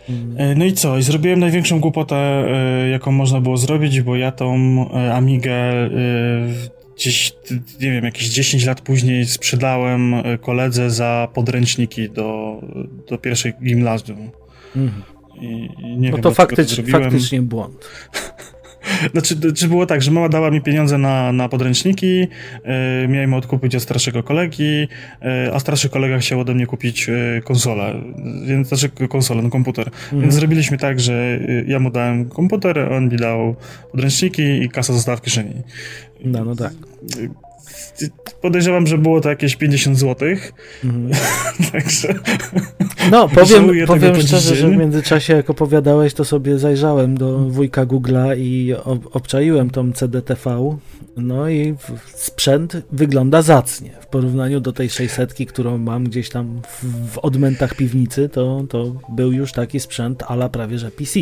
Mm. No i co? I zrobiłem największą głupotę, e, jaką można było zrobić, bo ja tą e, Amigę gdzieś, nie wiem, jakieś 10 lat później sprzedałem koledze za podręczniki do, do pierwszej gimnazjum. Mm. I, i nie no wiem, to faktycz, to faktycznie błąd. Znaczy, czy było tak, że mama dała mi pieniądze na, na podręczniki, yy, miałem odkupić od starszego kolegi, yy, a starszy kolega chciał ode mnie kupić yy, konsolę, więc, znaczy konsolę, no komputer. Mhm. Więc zrobiliśmy tak, że ja mu dałem komputer, on mi dał podręczniki i kasa została w kieszeni. No, no tak podejrzewam, że było to jakieś 50 zł. Mhm. Także. No, powiem, powiem szczerze, że w międzyczasie, jak opowiadałeś, to sobie zajrzałem do wujka Google'a i obczaiłem tą CDTV. No i sprzęt wygląda zacnie. W porównaniu do tej 600, którą mam gdzieś tam w, w odmętach piwnicy, to, to był już taki sprzęt ala prawie że PC.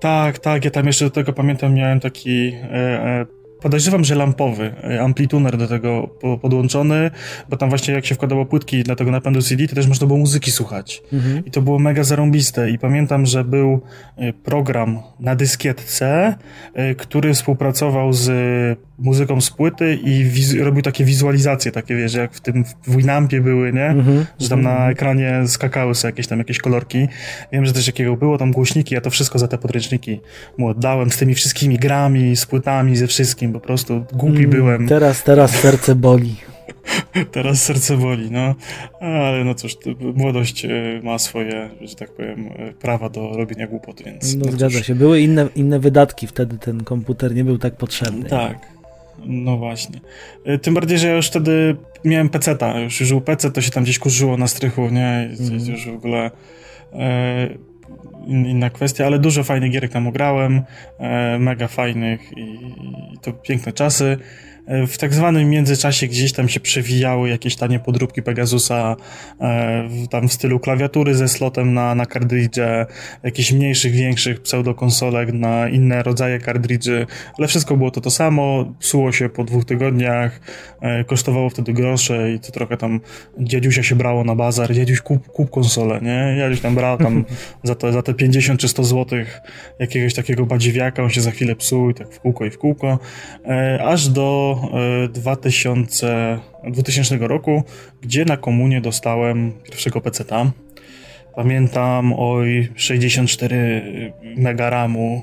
Tak, tak. Ja tam jeszcze do tego pamiętam, miałem taki. E, e, Podejrzewam, że lampowy, e, amplituner do tego podłączony, bo tam właśnie jak się wkładało płytki dla tego napędu CD, to też można było muzyki słuchać. Mhm. I to było mega zarąbiste. I pamiętam, że był e, program na dyskietce, e, który współpracował z muzyką z płyty i robił takie wizualizacje, takie wiesz, jak w tym w Winampie były, nie? Mm-hmm. Że tam na ekranie skakały sobie jakieś tam jakieś kolorki. Wiem, że też jakiego było tam głośniki, ja to wszystko za te podręczniki mu oddałem z tymi wszystkimi grami, z płytami, ze wszystkim, po prostu głupi mm, byłem. Teraz, teraz serce boli. Teraz serce boli, no. Ale no cóż, młodość e, ma swoje, że tak powiem, e, prawa do robienia głupoty, więc... No, no zgadza cóż. się. Były inne, inne wydatki wtedy, ten komputer nie był tak potrzebny. Tak. No właśnie. E, tym bardziej, że ja już wtedy miałem peceta, już, już był PC, to się tam gdzieś kurzyło na strychu, nie? Mm. Już w ogóle e, inna kwestia, ale dużo fajnych gierek tam ugrałem, e, mega fajnych i, i to piękne czasy. E, w tak zwanym międzyczasie gdzieś tam się przewijały jakieś tanie podróbki Pegasusa, e, tam w stylu klawiatury ze slotem na, na kartridże, jakichś mniejszych, większych pseudokonsolek na inne rodzaje kartridży, ale wszystko było to to samo, psuło się po dwóch tygodniach, e, kosztowało wtedy grosze i to trochę tam dziadziusia się brało na bazar, dziadziuś kup, kup konsolę, nie? Ja gdzieś tam brał tam za, to, za te 50 czy 100 złotych jakiegoś takiego badziewiaka, on się za chwilę psuł i tak w kółko i w kółko, aż do 2000, 2000 roku, gdzie na komunie dostałem pierwszego PC-ta. Pamiętam, oj, 64 mega RAMu,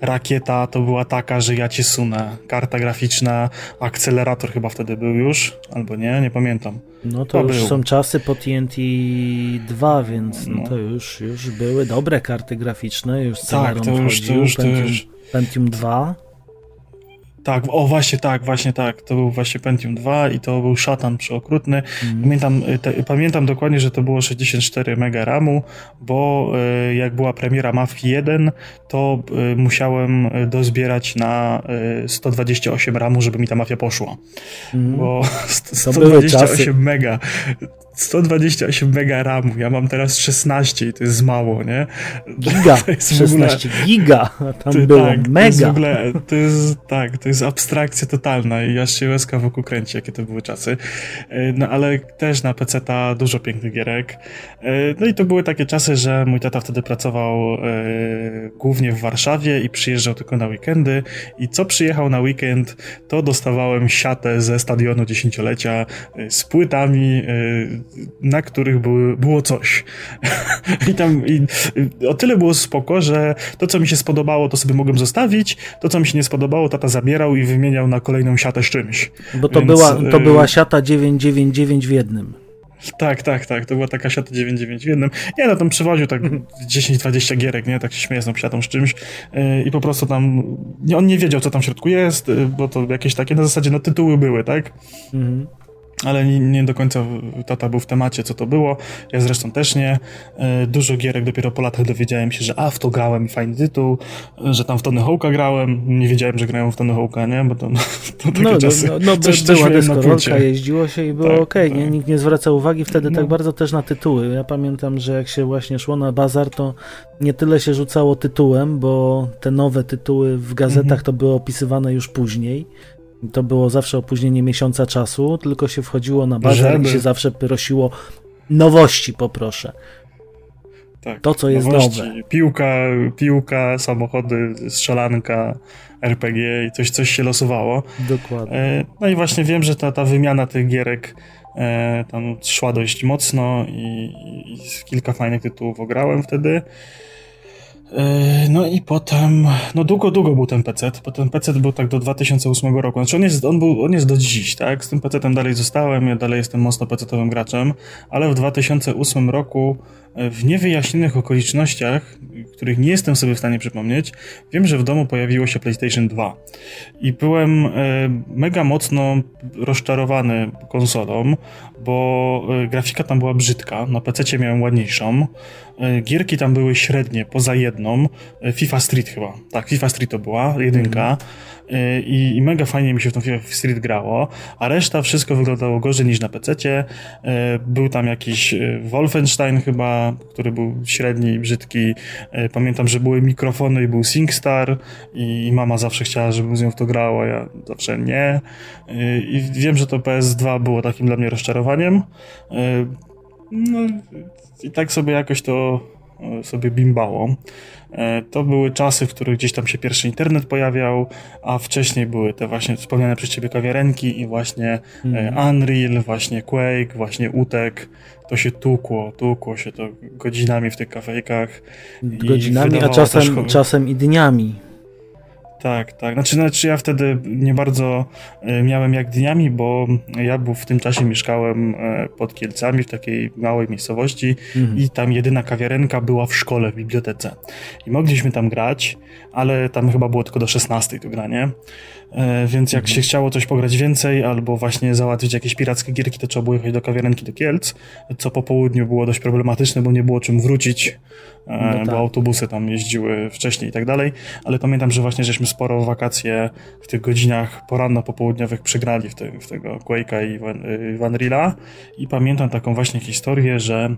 rakieta to była taka, że ja cię sunę. Karta graficzna, akcelerator chyba wtedy był już, albo nie, nie pamiętam. No to, to już był. są czasy po TNT 2, więc no. no. to już, już były dobre karty graficzne, już Celeron tak, to już, wchodził, to już, Pentium, to już. Pentium 2. Tak, o właśnie tak, właśnie tak. To był właśnie Pentium 2 i to był szatan przeokrutny. Mm. Pamiętam, y, te, pamiętam dokładnie, że to było 64 mega RAMu, bo y, jak była premiera Mafii 1, to y, musiałem dozbierać na 128 RAMu, żeby mi ta mafia poszła. Mm. Bo 128 mega 128 mega RAMu, ja mam teraz 16 i to jest mało, nie? Giga, to jest 16 ogóle, giga, tam to, było tak, mega. To jest, ogóle, to jest, tak, to jest abstrakcja totalna i aż się łezka wokół kręci, jakie to były czasy. E, no ale też na PC ta dużo pięknych gierek. E, no i to były takie czasy, że mój tata wtedy pracował e, głównie w Warszawie i przyjeżdżał tylko na weekendy i co przyjechał na weekend, to dostawałem siatę ze stadionu dziesięciolecia z płytami na których były, było coś. I tam i, o tyle było spoko, że to, co mi się spodobało, to sobie mogłem zostawić, to, co mi się nie spodobało, tata zabierał i wymieniał na kolejną siatę z czymś. Bo to, Więc, była, to y, była siata 999 w jednym. Tak, tak, tak. To była taka siata 99 w jednym. Nie, no tam przewoził tak 10-20 gierek, nie? Tak się śmieję z tą siatą z czymś yy, i po prostu tam on nie wiedział, co tam w środku jest, yy, bo to jakieś takie na zasadzie, no tytuły były, tak? Mhm ale nie, nie, do końca tata był w temacie, co to było. Ja zresztą też nie. E, dużo gierek dopiero po latach dowiedziałem się, że a, w to grałem, fajny tytuł, że tam w Tony Hawk'a grałem. Nie wiedziałem, że grają w Tony Hawk'a, nie? Bo to, to takie no, czasy. No, no coś, była coś deskorolka, jeździło się i było tak, ok, tak. Nie, nikt nie zwracał uwagi wtedy no. tak bardzo też na tytuły. Ja pamiętam, że jak się właśnie szło na bazar, to nie tyle się rzucało tytułem, bo te nowe tytuły w gazetach mhm. to były opisywane już później to było zawsze opóźnienie miesiąca czasu, tylko się wchodziło na bazar Żeby. i się zawsze prosiło nowości poproszę. Tak, to, co jest nowości. nowe. Piłka, piłka, samochody, strzelanka, RPG i coś, coś się losowało. Dokładnie. E, no i właśnie wiem, że ta, ta wymiana tych gierek e, tam szła dość mocno i, i kilka fajnych tytułów ograłem wtedy. Yy, no i potem, no długo, długo był ten PC. Potem PC był tak do 2008 roku. Znaczy on jest, on był, on jest do dziś, tak? Z tym PC-tem dalej zostałem, ja dalej jestem mocno PC-owym graczem, ale w 2008 roku w niewyjaśnionych okolicznościach, których nie jestem sobie w stanie przypomnieć, wiem, że w domu pojawiło się PlayStation 2. I byłem e, mega mocno rozczarowany konsolą, bo e, grafika tam była brzydka, na PC miałem ładniejszą, E, gierki tam były średnie, poza jedną. FIFA Street chyba. Tak, FIFA Street to była, jedynka. Mm. I, I, mega fajnie mi się w tą FIFA Street grało, a reszta wszystko wyglądało gorzej niż na PC. Był tam jakiś Wolfenstein chyba, który był średni, brzydki. Pamiętam, że były mikrofony i był SingStar i mama zawsze chciała, żebym z nią w to grał, a ja zawsze nie. I wiem, że to PS2 było takim dla mnie rozczarowaniem. No, i tak sobie jakoś to e, sobie bimbało. E, to były czasy, w których gdzieś tam się pierwszy internet pojawiał, a wcześniej były te właśnie wspomniane przez ciebie kawiarenki i właśnie mm. Unreal, właśnie Quake, właśnie Utek. To się tukło, tukło się to godzinami w tych kafejkach. Godzinami, a czasem, czasem i dniami. Tak, tak. Znaczy, znaczy ja wtedy nie bardzo e, miałem jak dniami, bo ja był w tym czasie mieszkałem e, pod Kielcami w takiej małej miejscowości mhm. i tam jedyna kawiarenka była w szkole, w bibliotece. I mogliśmy tam grać, ale tam chyba było tylko do 16 to granie. E, więc jak mhm. się chciało coś pograć więcej, albo właśnie załatwić jakieś pirackie gierki, to trzeba było jechać do kawiarenki do Kielc, co po południu było dość problematyczne, bo nie było czym wrócić, no tak. bo autobusy tam jeździły wcześniej i tak dalej, ale pamiętam, że właśnie żeśmy sporo wakacje w tych godzinach poranno-popołudniowych przegrali w, w tego Quake'a i Van, Rilla i pamiętam taką właśnie historię, że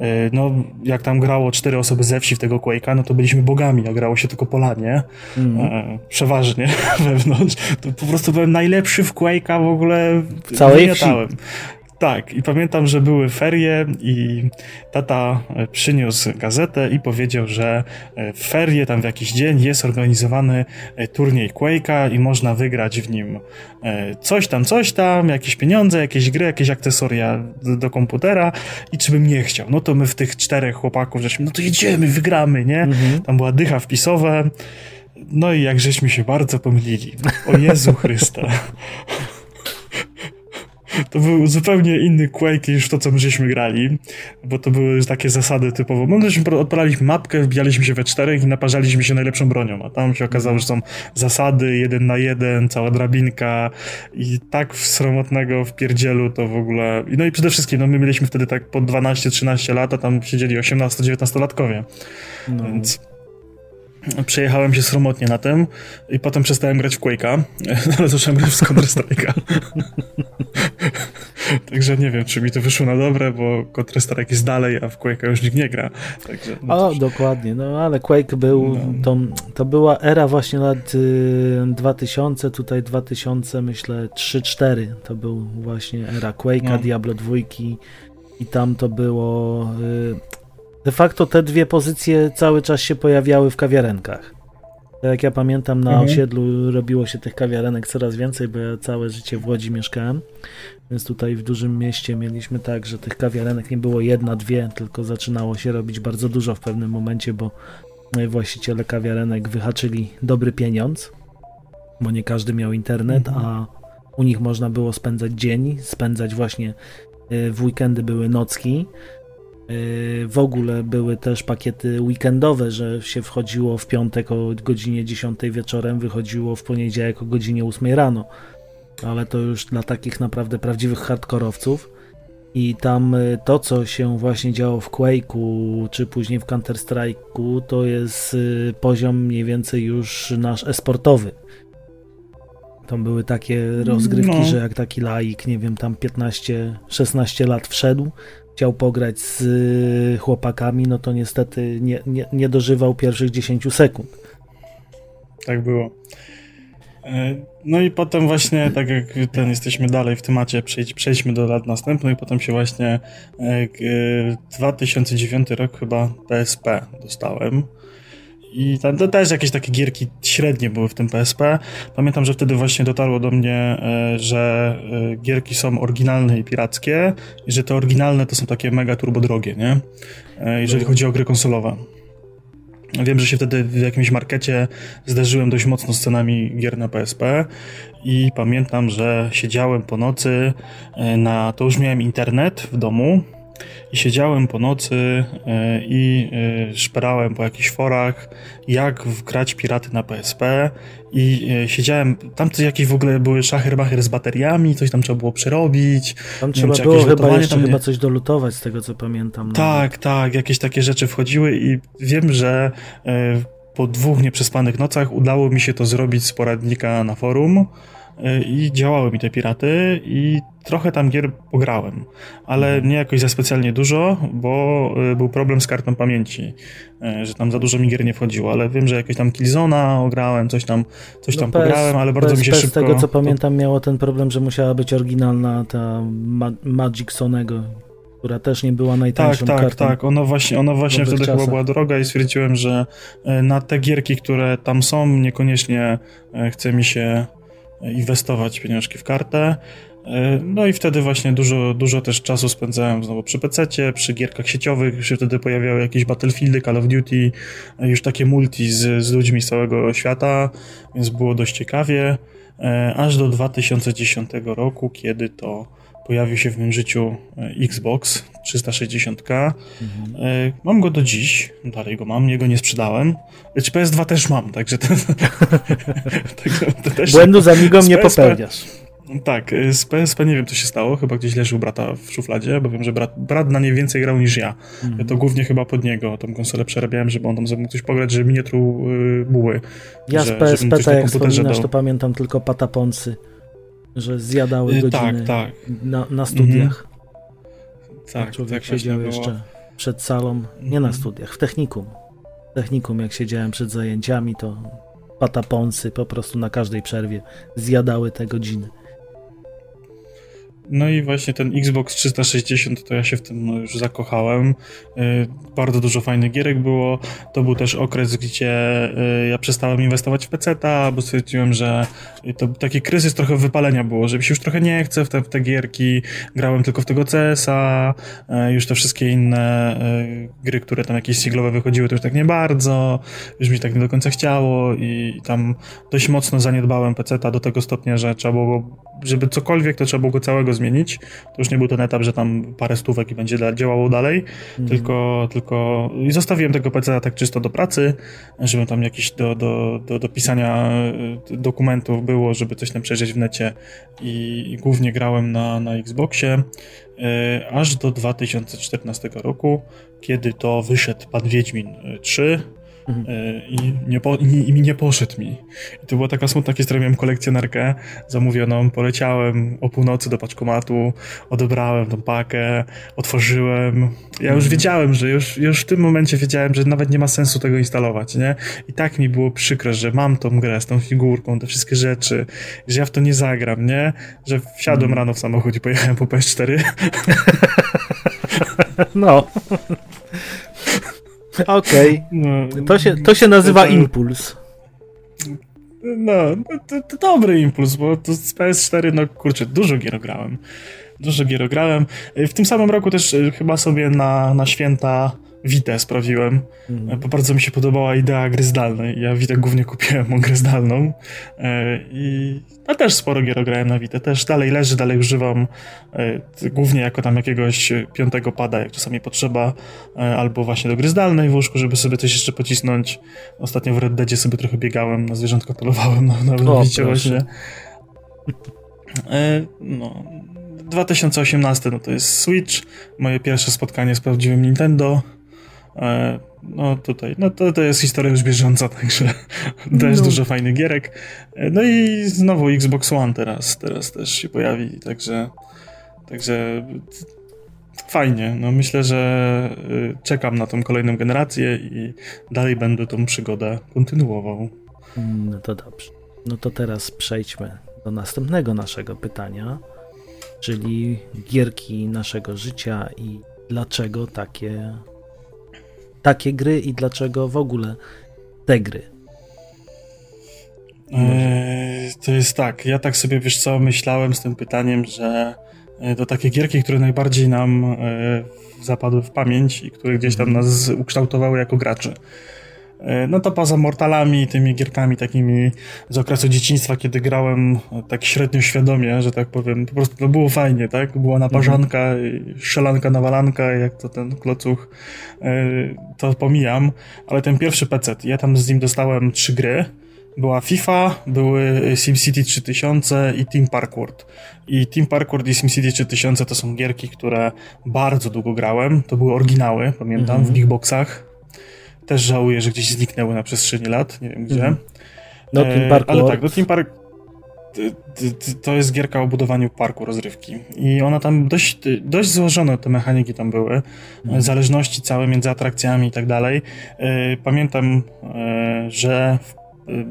E, no, jak tam grało cztery osoby ze wsi w tego Quake'a, no to byliśmy bogami, a grało się tylko Polanie. Mm. E, przeważnie wewnątrz. To po prostu byłem najlepszy w Quake'a w ogóle. W całej wsi. Tak, i pamiętam, że były ferie i tata e, przyniósł gazetę i powiedział, że e, w ferie tam w jakiś dzień jest organizowany e, turniej Quake'a i można wygrać w nim coś tam, coś tam, jakieś pieniądze, jakieś gry, jakieś akcesoria do, do komputera i czy bym nie chciał. No to my w tych czterech chłopaków żeśmy, no to jedziemy, wygramy, nie? Mhm. Tam była dycha wpisowa. No i jak żeśmy się bardzo pomylili. O Jezu Chryste. To był zupełnie inny Quake niż to, co my żeśmy grali, bo to były takie zasady typowo. My żeśmy odpalaliśmy mapkę, wbijaliśmy się we czterech i naparzaliśmy się najlepszą bronią, a tam się okazało, że są zasady jeden na jeden, cała drabinka i tak sromotnego w pierdzielu to w ogóle... No i przede wszystkim, no my mieliśmy wtedy tak po 12-13 lat, a tam siedzieli 18-19-latkowie, no. więc przejechałem się sromotnie na tym i potem przestałem grać w Quake'a, ale zacząłem grać w Counter-Strike'a. Także nie wiem, czy mi to wyszło na dobre, bo Counter-Strike jest dalej, a w Quake'a już nikt nie gra. Także, no o, dokładnie, no ale Quake był, no. to, to była era właśnie lat y, 2000, tutaj 2000 myślę 3-4, to był właśnie era Quake'a, no. Diablo 2 i tam to było... Y, De facto te dwie pozycje cały czas się pojawiały w kawiarenkach. Tak jak ja pamiętam, na mhm. osiedlu robiło się tych kawiarenek coraz więcej, bo ja całe życie w Łodzi mieszkałem, więc tutaj w dużym mieście mieliśmy tak, że tych kawiarenek nie było jedna, dwie, tylko zaczynało się robić bardzo dużo w pewnym momencie, bo właściciele kawiarenek wyhaczyli dobry pieniądz, bo nie każdy miał internet, mhm. a u nich można było spędzać dzień, spędzać właśnie w weekendy były nocki. W ogóle były też pakiety weekendowe, że się wchodziło w piątek o godzinie 10 wieczorem, wychodziło w poniedziałek o godzinie 8 rano. Ale to już dla takich naprawdę prawdziwych hardkorowców. I tam y, to, co się właśnie działo w Quake'u, czy później w Counter-Strike'u, to jest y, poziom mniej więcej już nasz esportowy. Tam były takie rozgrywki, no. że jak taki laik, nie wiem, tam 15-16 lat wszedł, chciał pograć z y, chłopakami, no to niestety nie, nie, nie dożywał pierwszych 10 sekund. Tak było. E, no i potem właśnie, tak jak ten jesteśmy dalej w temacie, przejdź, przejdźmy do lat następnych, potem się właśnie 2009 e, rok chyba PSP dostałem. I tam to też jakieś takie gierki średnie były w tym PSP. Pamiętam, że wtedy właśnie dotarło do mnie, e, że gierki są oryginalne i pirackie i że te oryginalne to są takie mega turbo drogie, nie? Jeżeli chodzi o gry konsolowe. Wiem, że się wtedy w jakimś markecie zderzyłem dość mocno z cenami gier na PSP i pamiętam, że siedziałem po nocy e, na, to już miałem internet w domu i siedziałem po nocy e, i e, szperałem po jakichś forach, jak wgrać piraty na PSP i e, siedziałem, tam jakieś w ogóle były szachy z bateriami, coś tam trzeba było przerobić. Tam trzeba wiem, było chyba jeszcze chyba coś dolutować z tego co pamiętam. Tak, nawet. tak, jakieś takie rzeczy wchodziły i wiem, że po dwóch nieprzespanych nocach udało mi się to zrobić z poradnika na forum i działały mi te piraty i trochę tam gier pograłem, ale mhm. nie jakoś za specjalnie dużo, bo y, był problem z kartą pamięci, y, że tam za dużo mi gier nie wchodziło, ale wiem, że jakieś tam Killzona ograłem, coś tam, coś no tam PS, pograłem, ale bardzo PS, mi się PS szybko... Z tego co pamiętam miało ten problem, że musiała być oryginalna ta Ma Magic Sonego, która też nie była najtańszą tak, tak, kartą. Tak, tak, ona właśnie, ona właśnie wtedy czasach. chyba była droga i stwierdziłem, że na te gierki, które tam są, niekoniecznie chce mi się inwestować pieniążki w kartę. E, no i wtedy właśnie dużo, dużo też czasu spędzałem znowu przy pc przy gierkach sieciowych, się wtedy pojawiały jakieś Battlefieldy, Call of Duty, e, już takie multi z, z ludźmi z całego świata, więc było dość ciekawie, e, aż do 2010 roku, kiedy to pojawił się w moim życiu Xbox 360. Mhm. Mam go do dziś, dalej go mam, jego nie sprzedałem. Czy PS2 też mam, także to też... Błędu za migą nie popełniasz. Tak, y, z PSP nie wiem, co się stało. Chyba gdzieś leży u brata w szufladzie, bo wiem, że brat, brat na nie więcej grał niż ja. Mm. To głównie chyba pod niego tą konsolę przerabiałem, żeby on tam mógł coś pograć, żeby mi nie truł yy, buły. Ja że, z PSP, tak jak wspominasz, to pamiętam tylko pataponsy, że zjadały yy, godziny tak, tak. Na, na studiach. Mm. Tak, człowiek tak siedział jeszcze przed salą, nie na mhm. studiach, w technikum. W technikum, jak siedziałem przed zajęciami, to pataponsy po prostu na każdej przerwie zjadały te godziny. No i właśnie ten Xbox 360 to ja się w tym no, już zakochałem. Y, bardzo dużo fajnych gierek było. To był też okres, gdzie y, ja przestałem inwestować w PC-ta, bo stwierdziłem, że to taki kryzys trochę wypalenia było, że mi się już trochę nie chce w te, w te gierki. Grałem tylko w tego CS-a, y, już te wszystkie inne gry, które tam jakieś singlowe wychodziły, to już tak nie bardzo. Już mi tak nie do końca chciało i tam dość mocno zaniedbałem PC-ta do tego stopnia, że trzeba było, żeby cokolwiek, to trzeba było go całego zmienić. To już nie był ten etap, że tam parę stówek i będzie działało dalej, mm. tylko, tylko i zostawiłem tego PC tak czysto do pracy, żeby tam jakieś do, do, do, do pisania e, dokumentów było, żeby coś tam przejrzeć w necie i, i głównie grałem na, na Xboxie e, aż do 2014 roku, kiedy to wyszedł Pan Wiedźmin 3 Mhm. E, I, nie po, i, i, nie poszedł mi. I to była taka smutna historia, miałem kolekcjonerkę zamówioną, poleciałem o północy do paczkomatu, odebrałem tą pakę, otworzyłem. Ja już mhm. wiedziałem, że już, już w tym momencie wiedziałem, że nawet nie ma sensu tego instalować, nie? I tak mi było przykre, że mam tą grę z tą figurką, te wszystkie rzeczy, że ja w to nie zagram, nie? Że wsiadłem mm. rano w samochód i pojechałem po PS4. No. Okej. Okay. No, to, się, to się nazywa impuls. No, to, to, dobry impuls, bo to z PS4, no kurczę, dużo gier grałem. Dużo gier grałem. W tym samym roku też e, chyba sobie na, na święta Witę sprawiłem, mm. bo bardzo mi się podobała idea gry zdalnej. Ja Witę głównie kupiłem o grę zdalną e, i a też sporo gier grałem na Witę. Też dalej leży, dalej używam e, głównie jako tam jakiegoś piątego pada, jak czasami potrzeba, e, albo właśnie do gry zdalnej w łóżku, żeby sobie coś jeszcze pocisnąć. Ostatnio w Red Deadzie sobie trochę biegałem, na zwierzątko polowałem na, na Wicie właśnie. No, 2018 no to jest Switch, moje pierwsze spotkanie z prawdziwym Nintendo. E, no tutaj, no to, to jest historia już bieżąca, także też no. dużo fajnych gierek. E, no i znowu Xbox One teraz, teraz też się pojawi, także także fajnie. No myślę, że y, czekam na tą kolejną generację i dalej będę tą przygodę kontynuował. No to dobrze. No to teraz przejdźmy do następnego naszego pytania, czyli gierki naszego życia i dlaczego takie takie gry i dlaczego w ogóle te gry? Eee, to jest tak, ja tak sobie wiesz co, myślałem z tym pytaniem, że e, to takie gierki, które najbardziej nam e, zapadły w pamięć i które gdzieś tam mhm. nas ukształtowały jako graczy. E, no to poza Mortalami, tymi gierkami takimi z okresu dzieciństwa, kiedy grałem tak średnio świadomie, że tak powiem, po prostu to było fajnie, tak? Była naparzanka, mhm. strzelanka, nawalanka, jak to ten klocuch, e, to pomijam, ale ten pierwszy PC, ja tam z nim dostałem trzy gry, była FIFA, były SimCity 3000 i Team Parkour. I Team Parkour i SimCity 3000 to są gierki, które bardzo długo grałem. To były oryginały, pamiętam, mhm. w Geekboxach. Też żałuję, że gdzieś zniknęły na przestrzeni lat, nie wiem gdzie. Mm. No, Team Park. Ale tak, do Team Park to jest gierka o budowaniu parku rozrywki. I ona tam dość, dość złożone te mechaniki tam były. Mm. Zależności całe między atrakcjami i tak dalej. E, pamiętam, e, że w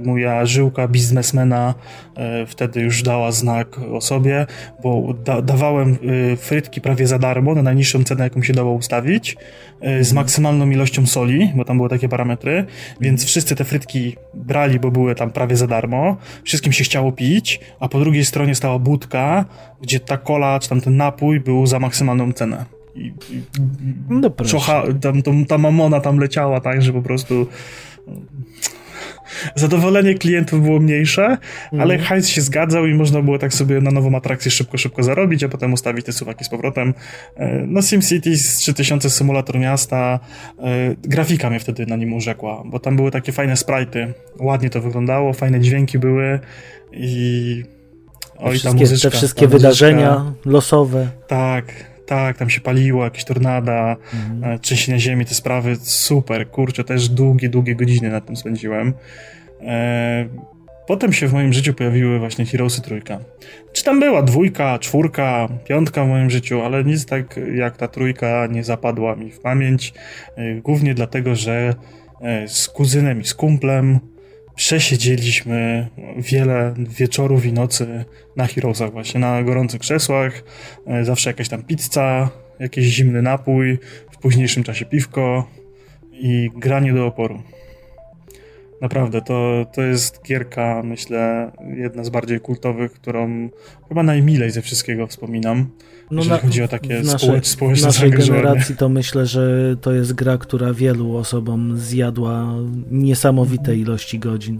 moja żyłka biznesmena e, wtedy już dała znak o sobie, bo da, dawałem e, frytki prawie za darmo, na najniższą cenę, jaką się dało ustawić, e, z maksymalną ilością soli, bo tam były takie parametry, więc wszyscy te frytki brali, bo były tam prawie za darmo, wszystkim się chciało pić, a po drugiej stronie stała budka, gdzie ta kola, czy tam ten napój był za maksymalną cenę. I, i no czocha, tam, tam, ta mamona tam leciała tak, że po prostu zadowolenie klientów było mniejsze, mm. ale hajs się zgadzał i można było tak sobie na nową atrakcję szybko, szybko zarobić, a potem ustawić te suwaki z powrotem. E, no SimCity z 3000 symulator miasta, e, grafika mnie wtedy na nim urzekła, bo tam były takie fajne sprite'y, ładnie to wyglądało, fajne dźwięki były i Oj, ta muzyczka, te wszystkie wydarzenia losowe. Tak, tak, tam się paliło, jakieś tornada, mhm. trzęsienia ziemi, te sprawy, super, kurczę, też długie, długie godziny na tym spędziłem. E, potem się w moim życiu pojawiły właśnie Heroesy trójka. Czy tam była dwójka, czwórka, piątka w moim życiu, ale nic tak jak ta trójka nie zapadła mi w pamięć. E, głównie dlatego, że e, z kuzynem i z kumplem przesiedzieliśmy wiele wieczorów i nocy na Heroesach właśnie, na gorących krzesłach, e, zawsze jakaś tam pizza, jakiś zimny napój, w późniejszym czasie piwko i granie do oporu. Naprawdę, to, to jest gierka, myślę, jedna z bardziej kultowych, którą chyba najmilej ze wszystkiego wspominam, no jeżeli na, chodzi o takie nasze, społeczne naszej generacji to myślę, że to jest gra, która wielu osobom zjadła niesamowite ilości godzin.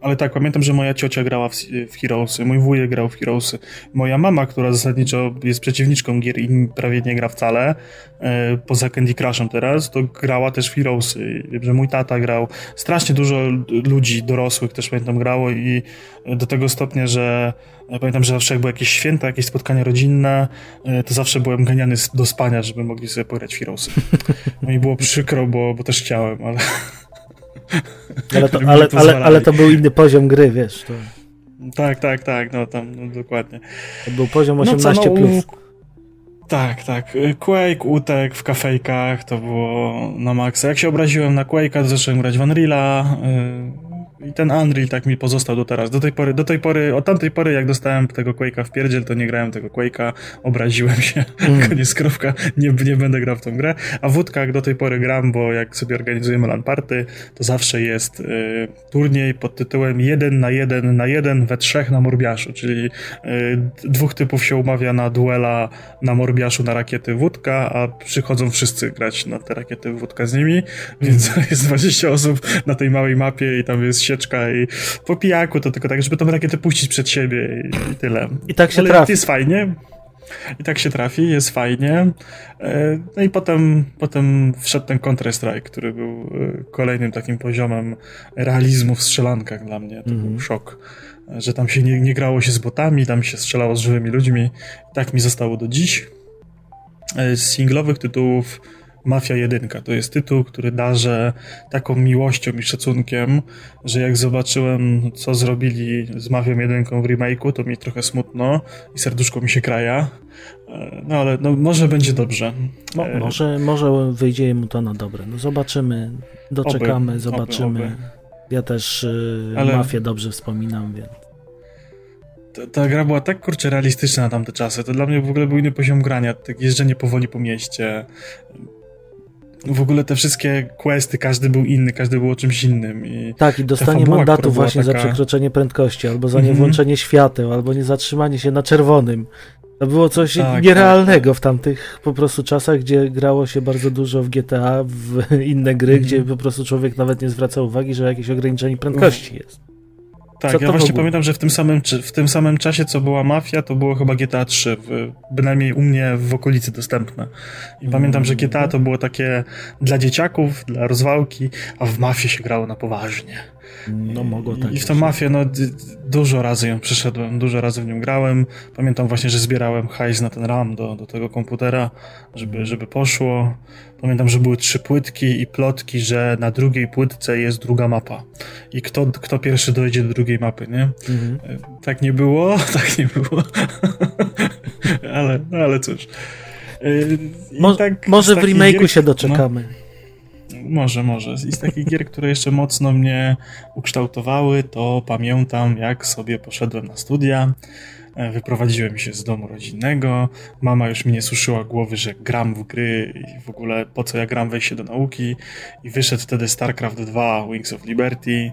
Ale tak, pamiętam, że moja ciocia grała w, w Heroesy, mój wujek grał w Heroesy. Moja mama, która zasadniczo jest przeciwniczką gier i prawie nie gra wcale, e, poza Candy Crushem teraz, to grała też w Heroesy. Że mój tata grał. Strasznie dużo ludzi dorosłych też pamiętam grało i do tego stopnia, że e, pamiętam, że zawsze jak były jakieś święta, jakieś spotkania rodzinne, e, to zawsze byłem ganiany do spania, żeby mogli sobie pograć w Heroesy. No i było przykro, bo, bo też chciałem, ale... Ale to, ale, ale, ale to był inny poziom gry, wiesz. To... Tak, tak, tak, no tam, no dokładnie. To był poziom 18+. No co, no, plus. Tak, tak. Quake, utek w kafejkach, to było na maksa. Jak się obraziłem na Quake'a, to zacząłem grać w Unreal'a. I ten Unreal tak mi pozostał do teraz. Do tej pory, do tej pory, od tamtej pory jak dostałem tego Quake'a w pierdziel, to nie grałem tego Quake'a, obraziłem się, mm. koniec krówka, nie, nie będę grał w tą grę. A wódka jak do tej pory gram, bo jak sobie organizujemy LAN party, to zawsze jest y, turniej pod tytułem 1 na 1 na 1 we trzech na Morbiaszu, czyli y, dwóch typów się umawia na duela na Morbiaszu na rakiety wódka, a przychodzą wszyscy grać na te rakiety wódka z nimi, więc mm. jest 20 osób na tej małej mapie i tam jest sieczka i po pijaku to tylko tak, żeby tą rakietę puścić przed siebie i, i tyle. I tak się Ale trafi. jest fajnie. I tak się trafi, jest fajnie. E, no i potem, potem wszedł ten Counter-Strike, który był e, kolejnym takim poziomem realizmu w strzelankach dla mnie. To mm. był mhm. szok, że tam się nie, nie grało się z botami, tam się strzelało z żywymi ludźmi. I tak mi zostało do dziś. E, z singlowych tytułów Mafia 1 to jest tytuł, który darzę taką miłością i szacunkiem, że jak zobaczyłem, co zrobili z Mafią 1 w remake'u, to mi trochę smutno i serduszko mi się kraja. E, no ale no, może będzie dobrze. E, może, może wyjdzie mu to na dobre. No zobaczymy, doczekamy, oby, zobaczymy. Oby, oby. Ja też y, ale... Mafię dobrze wspominam, więc ta, ta, gra była tak kurczę realistyczna na tamte czasy. To dla mnie w ogóle był inny poziom grania. Tak jeżdżenie powoli po mieście, w ogóle te wszystkie questy, każdy był inny, każdy był o czymś innym. I tak, i dostanie mandatu właśnie taka... za przekroczenie prędkości, albo za niewłączenie mm -hmm. świateł, albo nie zatrzymanie się na czerwonym. To było coś tak, nierealnego tak. w tamtych po prostu czasach, gdzie grało się bardzo dużo w GTA, w inne gry, mm -hmm. gdzie po prostu człowiek nawet nie zwraca uwagi, że jakieś ograniczenie prędkości jest. Tak, ja właśnie pamiętam, że w tym, samym, w tym samym czasie, co była Mafia, to było chyba GTA 3, w, bynajmniej u mnie w okolicy dostępne. I mm. pamiętam, że GTA to było takie dla dzieciaków, dla rozwałki, a w Mafię się grało na poważnie. No mogło tak. I w tą mafię, no dużo razy ją przeszedłem, dużo razy w nią grałem. Pamiętam właśnie, że zbierałem hajs na ten RAM do, do tego komputera, żeby, żeby poszło. Pamiętam, że były trzy płytki i plotki, że na drugiej płytce jest druga mapa. I kto, kto pierwszy dojdzie do drugiej mapy, nie? Mhm. E, tak nie było, tak nie było. ale, no ale cóż. E, Mo tak, może w remake'u się doczekamy. No, może, może. I z takich gier, które jeszcze mocno mnie ukształtowały, to pamiętam, jak sobie poszedłem na studia. E, wyprowadziłem się z domu rodzinnego. Mama już mi nie suszyła głowy, że gram w gry i w ogóle po co ja gram wejście do nauki. I wyszedł wtedy StarCraft 2 Wings of Liberty.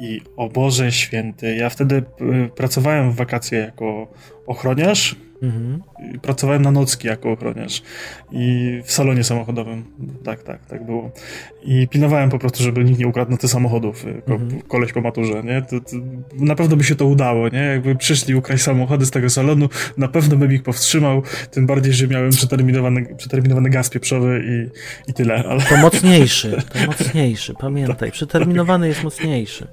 I o Boże święty, ja wtedy e, pracowałem w wakacje jako ochroniarz Mhm. Pracowałem na nocki jako ochroniarz i w salonie samochodowym. Tak, tak, tak było. I pilnowałem po prostu, żeby nikt nie ukradł na te samochodów, ko mhm. koleś po maturze, nie? To, to, na pewno by się to udało, nie? Jakby przyszli ukraść samochody z tego salonu, na pewno bym ich powstrzymał, tym bardziej, że miałem przeterminowany, przeterminowany gaz pieprzowy i, i tyle. Ale... To mocniejszy, to mocniejszy, pamiętaj, tak, przeterminowany tak. jest mocniejszy.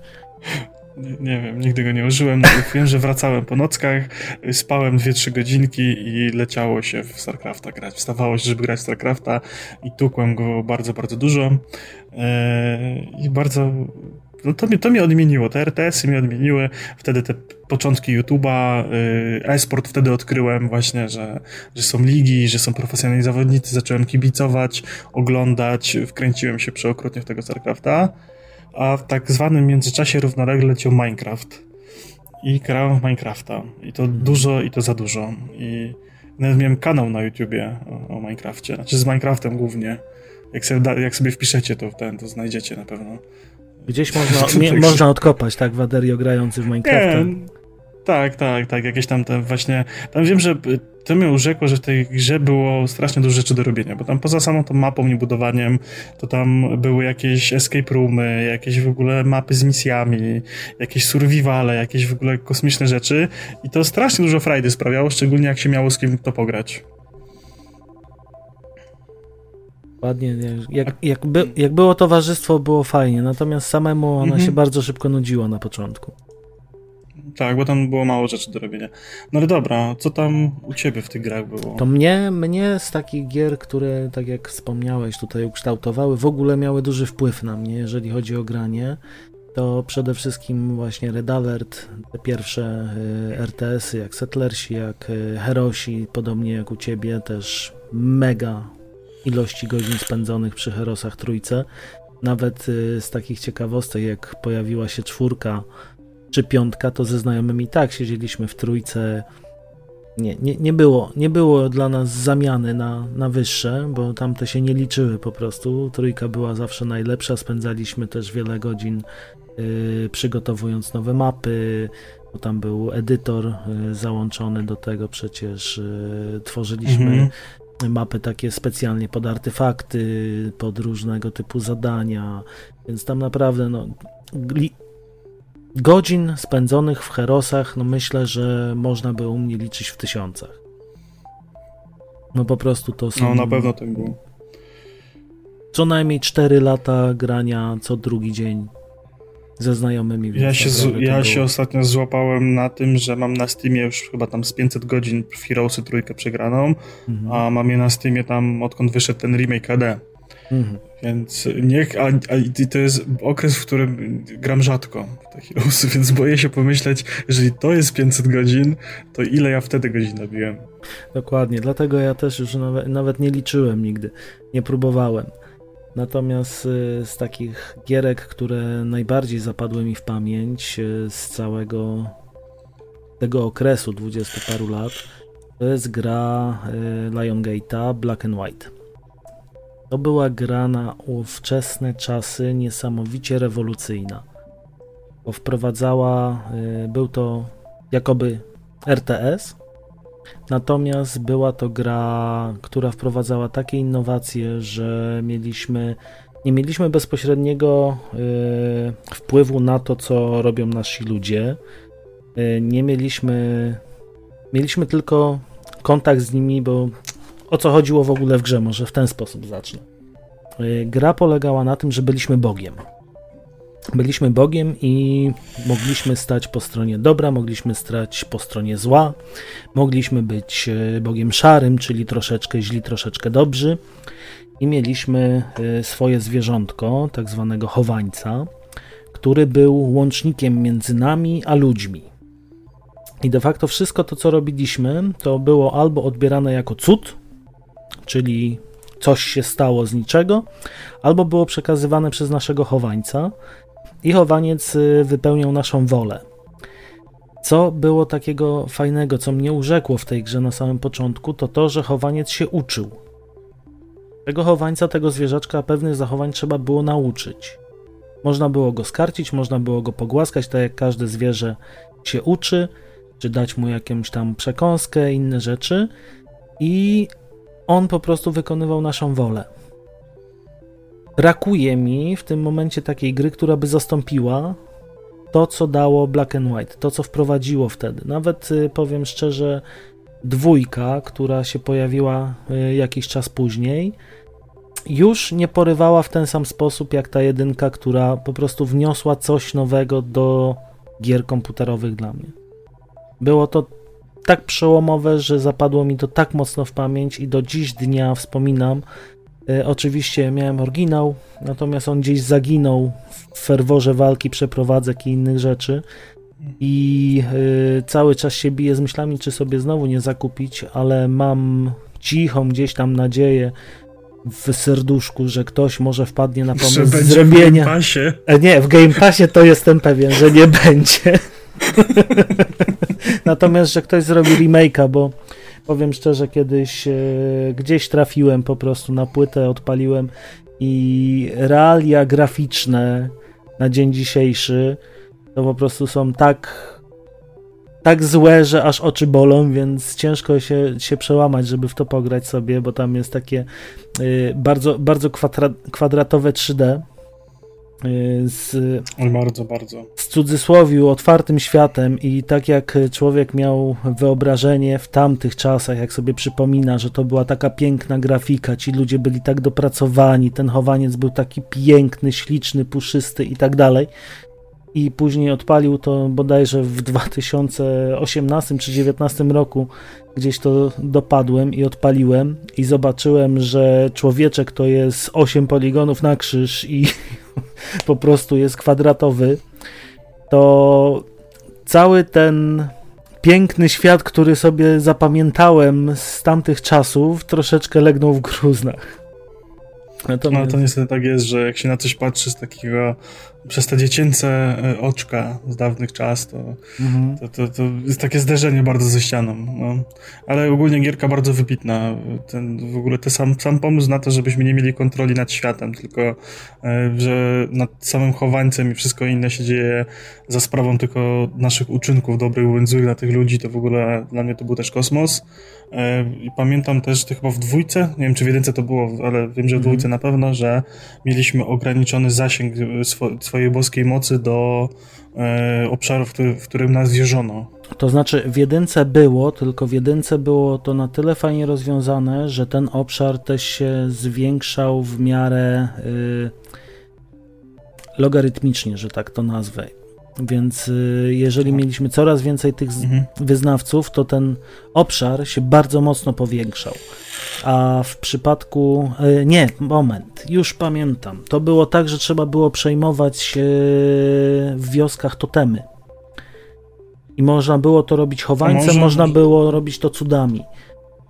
Nie, wiem, nigdy go nie użyłem. Wiem, że wracałem po nockach, spałem 2-3 godzinki i leciało się w StarCrafta grać. Wstawało się, żeby grać w StarCrafta i tukłem go bardzo, bardzo dużo. Eee, I bardzo no to, mnie, to mnie odmieniło, te RTS-y mnie odmieniły, wtedy te początki YouTube'a, yy, e-sport wtedy odkryłem właśnie, że, że są ligi, że są profesjonalni zawodnicy, zacząłem kibicować, oglądać, wkręciłem się przeokrutnie w tego StarCrafta a w tak zwanym międzyczasie równolegle leciał Minecraft. I grałem w Minecrafta. I to dużo, i to za dużo. I nawet miałem kanał na YouTubie o, o Minecrafcie. Znaczy z Minecraftem głównie. Jak sobie, jak sobie wpiszecie, to ten, to znajdziecie na pewno. Gdzieś można, nie, można odkopać, tak, Waderio grający w Minecrafta. Nie, tak, tak, tak. Jakieś tam te właśnie. Tam wiem, że to mnie urzekło, że w tej grze było strasznie dużo rzeczy do robienia, bo tam poza samą tą mapą, niebudowaniem, to tam były jakieś escape roomy, jakieś w ogóle mapy z misjami, jakieś survivale, jakieś w ogóle kosmiczne rzeczy i to strasznie dużo frajdy sprawiało, szczególnie jak się miało z kim to pograć. Ładnie, jak, jak, by, jak było towarzystwo, było fajnie, natomiast samemu ona mhm. się bardzo szybko nudziła na początku. Tak, bo tam było mało rzeczy do robienia. No ale dobra, co tam u ciebie w tych grach było? To mnie, mnie z takich gier, które, tak jak wspomniałeś, tutaj ukształtowały, w ogóle miały duży wpływ na mnie, jeżeli chodzi o granie, to przede wszystkim właśnie Red Alert, te pierwsze y, RTS-y, jak Settlersi, jak y, Herosi, podobnie jak u ciebie, też mega ilości godzin spędzonych przy Herosach Trójce. Nawet y, z takich ciekawostek, jak pojawiła się czwórka czy piątka, to ze znajomymi tak siedzieliśmy w trójce. Nie, nie, nie, było, nie było dla nas zamiany na, na wyższe, bo tamte się nie liczyły po prostu. Trójka była zawsze najlepsza. Spędzaliśmy też wiele godzin y, przygotowując nowe mapy, bo tam był edytor y, załączony do tego przecież. Y, tworzyliśmy mhm mapy takie specjalnie pod artefakty, pod różnego typu zadania, więc tam naprawdę no, godzin spędzonych w Herosach, no myślę, że można by u mnie liczyć w tysiącach. No po prostu to są... No na pewno tak było. Co najmniej 4 lata grania co drugi dzień ze znajomymi. Ja, się, z, ja się ostatnio złapałem na tym, że mam na Steamie już chyba tam z 500 godzin w Heroesy trójkę przegraną, mhm. a mam je na Steamie tam odkąd wyszedł ten remake HD. Mhm. Więc niech, a, a to jest okres, w którym gram rzadko w te Heroesy, więc boję się pomyśleć, jeżeli to jest 500 godzin, to ile ja wtedy godzin nabiłem. Dokładnie, dlatego ja też już nawet, nawet nie liczyłem nigdy, nie próbowałem. Natomiast y, z takich gierek, które najbardziej zapadły mi w pamięć y, z całego tego okresu dwudziestu paru lat, to jest gra y, Lion Gate'a Black and White. To była gra na ówczesne czasy niesamowicie rewolucyjna, bo wprowadzała, był to jakoby RTS, Natomiast była to gra, która wprowadzała takie innowacje, że mieliśmy nie mieliśmy bezpośredniego y, wpływu na to, co robią nasi ludzie. Y, nie mieliśmy mieliśmy tylko kontakt z nimi, bo o co chodziło w ogóle w grze, może w ten sposób zacznę. Y, gra polegała na tym, że byliśmy Bogiem. Byliśmy Bogiem i mogliśmy stać po stronie dobra, mogliśmy stać po stronie zła, mogliśmy być e, Bogiem szarym, czyli troszeczkę źli, troszeczkę dobrzy i mieliśmy e, swoje zwierzątko, tak zwanego chowańca, który był łącznikiem między nami a ludźmi. I de facto wszystko to, co robiliśmy, to było albo odbierane jako cud, czyli coś się stało z niczego, albo było przekazywane przez naszego chowańca, i chowaniec y, wypełniał naszą wolę. Co było takiego fajnego, co mnie urzekło w tej grze na samym początku, to to, że chowaniec się uczył. Tego chowańca, tego zwierzaczka pewnych zachowań trzeba było nauczyć. Można było go skarcić, można było go pogłaskać, tak jak każde zwierzę się uczy, czy dać mu jakąś tam przekąskę, inne rzeczy. I on po prostu wykonywał naszą wolę brakuje mi w tym momencie takiej gry, która by zastąpiła to, co dało Black and White, to, co wprowadziło wtedy. Nawet y, powiem szczerze, dwójka, która się pojawiła y, jakiś czas później, już nie porywała w ten sam sposób jak ta jedynka, która po prostu wniosła coś nowego do gier komputerowych dla mnie. Było to tak przełomowe, że zapadło mi to tak mocno w pamięć i do dziś dnia wspominam E, oczywiście miałem oryginał, natomiast on gdzieś zaginął w ferworze walki, przeprowadzek i innych rzeczy. I y, cały czas się biję z myślami, czy sobie znowu nie zakupić, ale mam cichą gdzieś tam nadzieję w serduszku, że ktoś może wpadnie na pomysł że zrobienia. W Game Passie. E, nie, w Game Passie to jestem pewien, że nie będzie. Natomiast, że ktoś zrobi remake'a, bo Powiem szczerze, kiedyś e, gdzieś trafiłem po prostu na płytę, odpaliłem i realia graficzne na dzień dzisiejszy to po prostu są tak tak złe, że aż oczy bolą, więc ciężko się, się przełamać, żeby w to pograć sobie, bo tam jest takie y, bardzo, bardzo kwadra, kwadratowe 3D, Y, z, bardzo, bardzo. z cudzysłowiu otwartym światem i tak jak człowiek miał wyobrażenie w tamtych czasach, jak sobie przypomina, że to była taka piękna grafika, ci ludzie byli tak dopracowani, ten chowaniec był taki piękny, śliczny, puszysty i tak dalej. I później odpalił to bodajże w 2018 czy 2019 roku, gdzieś to dopadłem i odpaliłem i zobaczyłem, że człowieczek to jest 8 poligonów na krzyż i po prostu jest kwadratowy, to cały ten piękny świat, który sobie zapamiętałem z tamtych czasów, troszeczkę legnął w gruznach. Natomiast... No to niestety tak jest, że jak się na coś patrzy z takiego przez te dziecięce e, oczka z dawnych czas, to, mhm. to, to, to, jest takie zderzenie bardzo ze ścianą. No. Ale ogólnie gierka bardzo wybitna. Ten, w ogóle ten sam, sam pomysł na to, żebyśmy nie mieli kontroli nad światem, tylko e, że nad samym chowańcem i wszystko inne się dzieje za sprawą tylko naszych uczynków dobrych bądź złych dla tych ludzi, to w ogóle dla mnie to był też kosmos. E, I pamiętam też, to chyba w dwójce, nie wiem czy w jedynce to było, ale wiem, że w dwójce mhm. na pewno, że mieliśmy ograniczony zasięg swojego swojej boskiej mocy do e, obszaru, w, który, w którym nas wierzono. To znaczy w jedynce było, tylko w jedynce było to na tyle fajnie rozwiązane, że ten obszar też się zwiększał w miarę y, logarytmicznie, że tak to nazwę. Więc y, jeżeli mieliśmy coraz więcej tych mhm. wyznawców, to ten obszar się bardzo mocno powiększał. A w przypadku. Y, nie, moment, już pamiętam. To było tak, że trzeba było przejmować w wioskach totemy. I można było to robić chowańcem, Może... można było robić to cudami.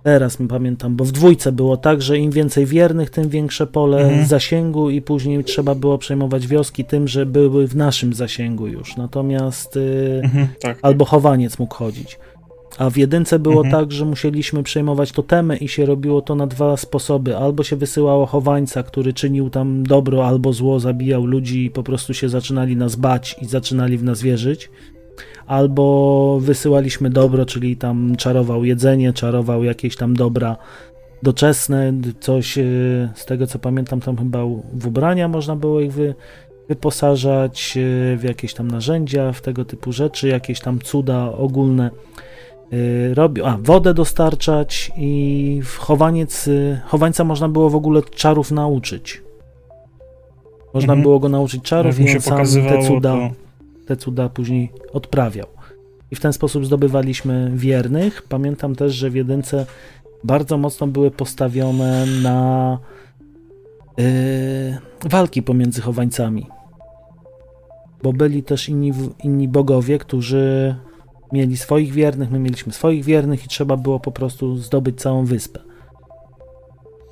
Teraz mi pamiętam, bo w dwójce było tak, że im więcej wiernych, tym większe pole mhm. zasięgu i później trzeba było przejmować wioski tym, że były w naszym zasięgu już. Natomiast y, mhm, tak. albo chowaniec mógł chodzić. A w jedynce było mhm. tak, że musieliśmy przejmować totemy i się robiło to na dwa sposoby. Albo się wysyłało chowańca, który czynił tam dobro albo zło, zabijał ludzi i po prostu się zaczynali nas bać i zaczynali w nas wierzyć albo wysyłaliśmy dobro, czyli tam czarował jedzenie, czarował jakieś tam dobra doczesne, coś e, z tego co pamiętam, tam chyba w ubrania można było ich wy, wyposażać, e, w jakieś tam narzędzia, w tego typu rzeczy, jakieś tam cuda ogólne e, robił, a wodę dostarczać i w chowaniec, chowańca można było w ogóle czarów nauczyć. Można mhm. było go nauczyć czarów i on sam te cuda to te cuda później odprawiał. I w ten sposób zdobywaliśmy wiernych. Pamiętam też, że w jedynce bardzo mocno były postawione na yy, walki pomiędzy chowańcami. Bo byli też inni, inni bogowie, którzy mieli swoich wiernych, my mieliśmy swoich wiernych i trzeba było po prostu zdobyć całą wyspę.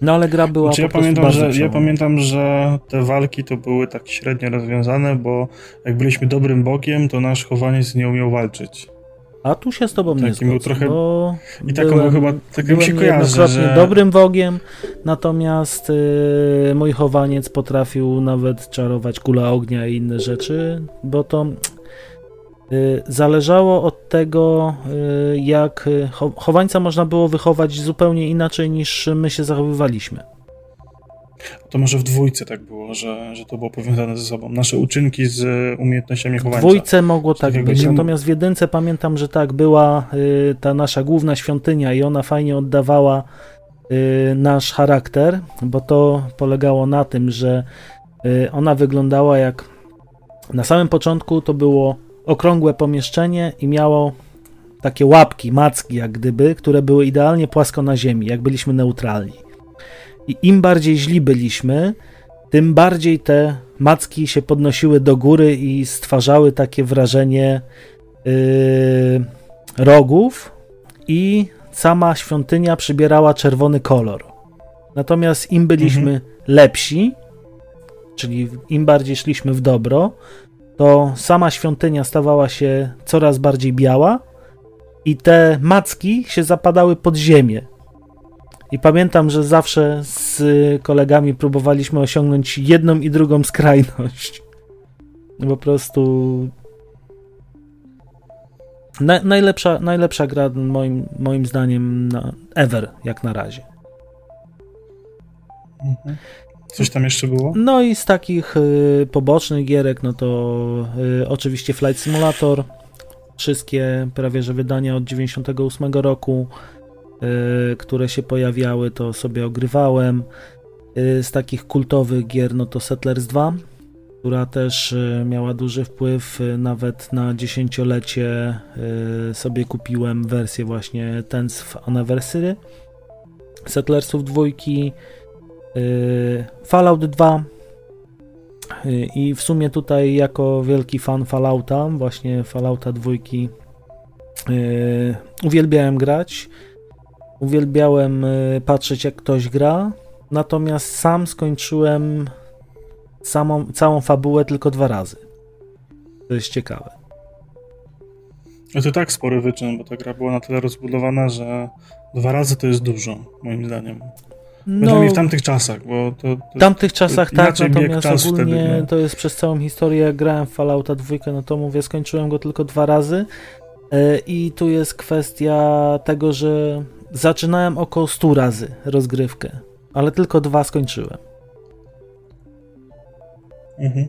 No ale gra była znaczy, ja pamiętam, że Ja pamiętam, że te walki to były tak średnio rozwiązane, bo jak byliśmy dobrym bogiem, to nasz chowaniec nie umiał walczyć. A tu się z tobą nie zgodzę, był trochę... I tak byłem, chyba tak mi się kojarzy, że... dobrym bogiem, natomiast yy, mój chowaniec potrafił nawet czarować kula ognia i inne rzeczy, bo to zależało od tego, y, jak y, chowańca można było wychować zupełnie inaczej niż my się zachowywaliśmy. To może w dwójce tak było, że, że to było powiązane ze sobą. Nasze uczynki z umiejętnościami chowańca. W dwójce mogło tak być, natomiast w jedynce pamiętam, że tak, była ta nasza główna świątynia i ona fajnie oddawała nasz charakter, bo to polegało na tym, że ona wyglądała jak na samym początku to było okrągłe pomieszczenie i miało takie łapki, macki jak gdyby, które były idealnie płasko na ziemi, jak byliśmy neutralni. I im bardziej źli byliśmy, tym bardziej te macki się podnosiły do góry i stwarzały takie wrażenie yy, rogów i sama świątynia przybierała czerwony kolor. Natomiast im byliśmy mhm. lepsi, czyli im bardziej szliśmy w dobro, to sama świątynia stawała się coraz bardziej biała i te macki się zapadały pod ziemię. I pamiętam, że zawsze z kolegami próbowaliśmy osiągnąć jedną i drugą skrajność. Po prostu. Na, najlepsza, najlepsza gra, moim, moim zdaniem, na, ever, jak na razie. Mhm. Coś tam jeszcze było? No i z takich y, pobocznych gierek, no to y, oczywiście Flight Simulator. Wszystkie prawie że wydania od 98 roku, y, które się pojawiały, to sobie ogrywałem. Y, z takich kultowych gier, no to Settlers 2, która też y, miała duży wpływ. Y, nawet na dziesięciolecie sobie kupiłem wersję właśnie Tenth Anniversary Settlersów dwójki. Y, Fallout 2 y, i w sumie tutaj jako wielki fan Fallouta, właśnie Fallouta 2 y, uwielbiałem grać. Uwielbiałem patrzeć jak ktoś gra natomiast sam skończyłem samą, całą fabułę tylko dwa razy. To jest ciekawe. No to tak spory wyczyn, bo ta gra była na tyle rozbudowana, że dwa razy to jest dużo, moim zdaniem. No, Przynajmniej w tamtych czasach, bo to... to w tamtych czasach tak, natomiast ogólnie wtedy, no. to jest przez całą historię, jak grałem w Fallouta 2, no to mówię, skończyłem go tylko dwa razy e, i tu jest kwestia tego, że zaczynałem około 100 razy rozgrywkę, ale tylko dwa skończyłem. Mhm.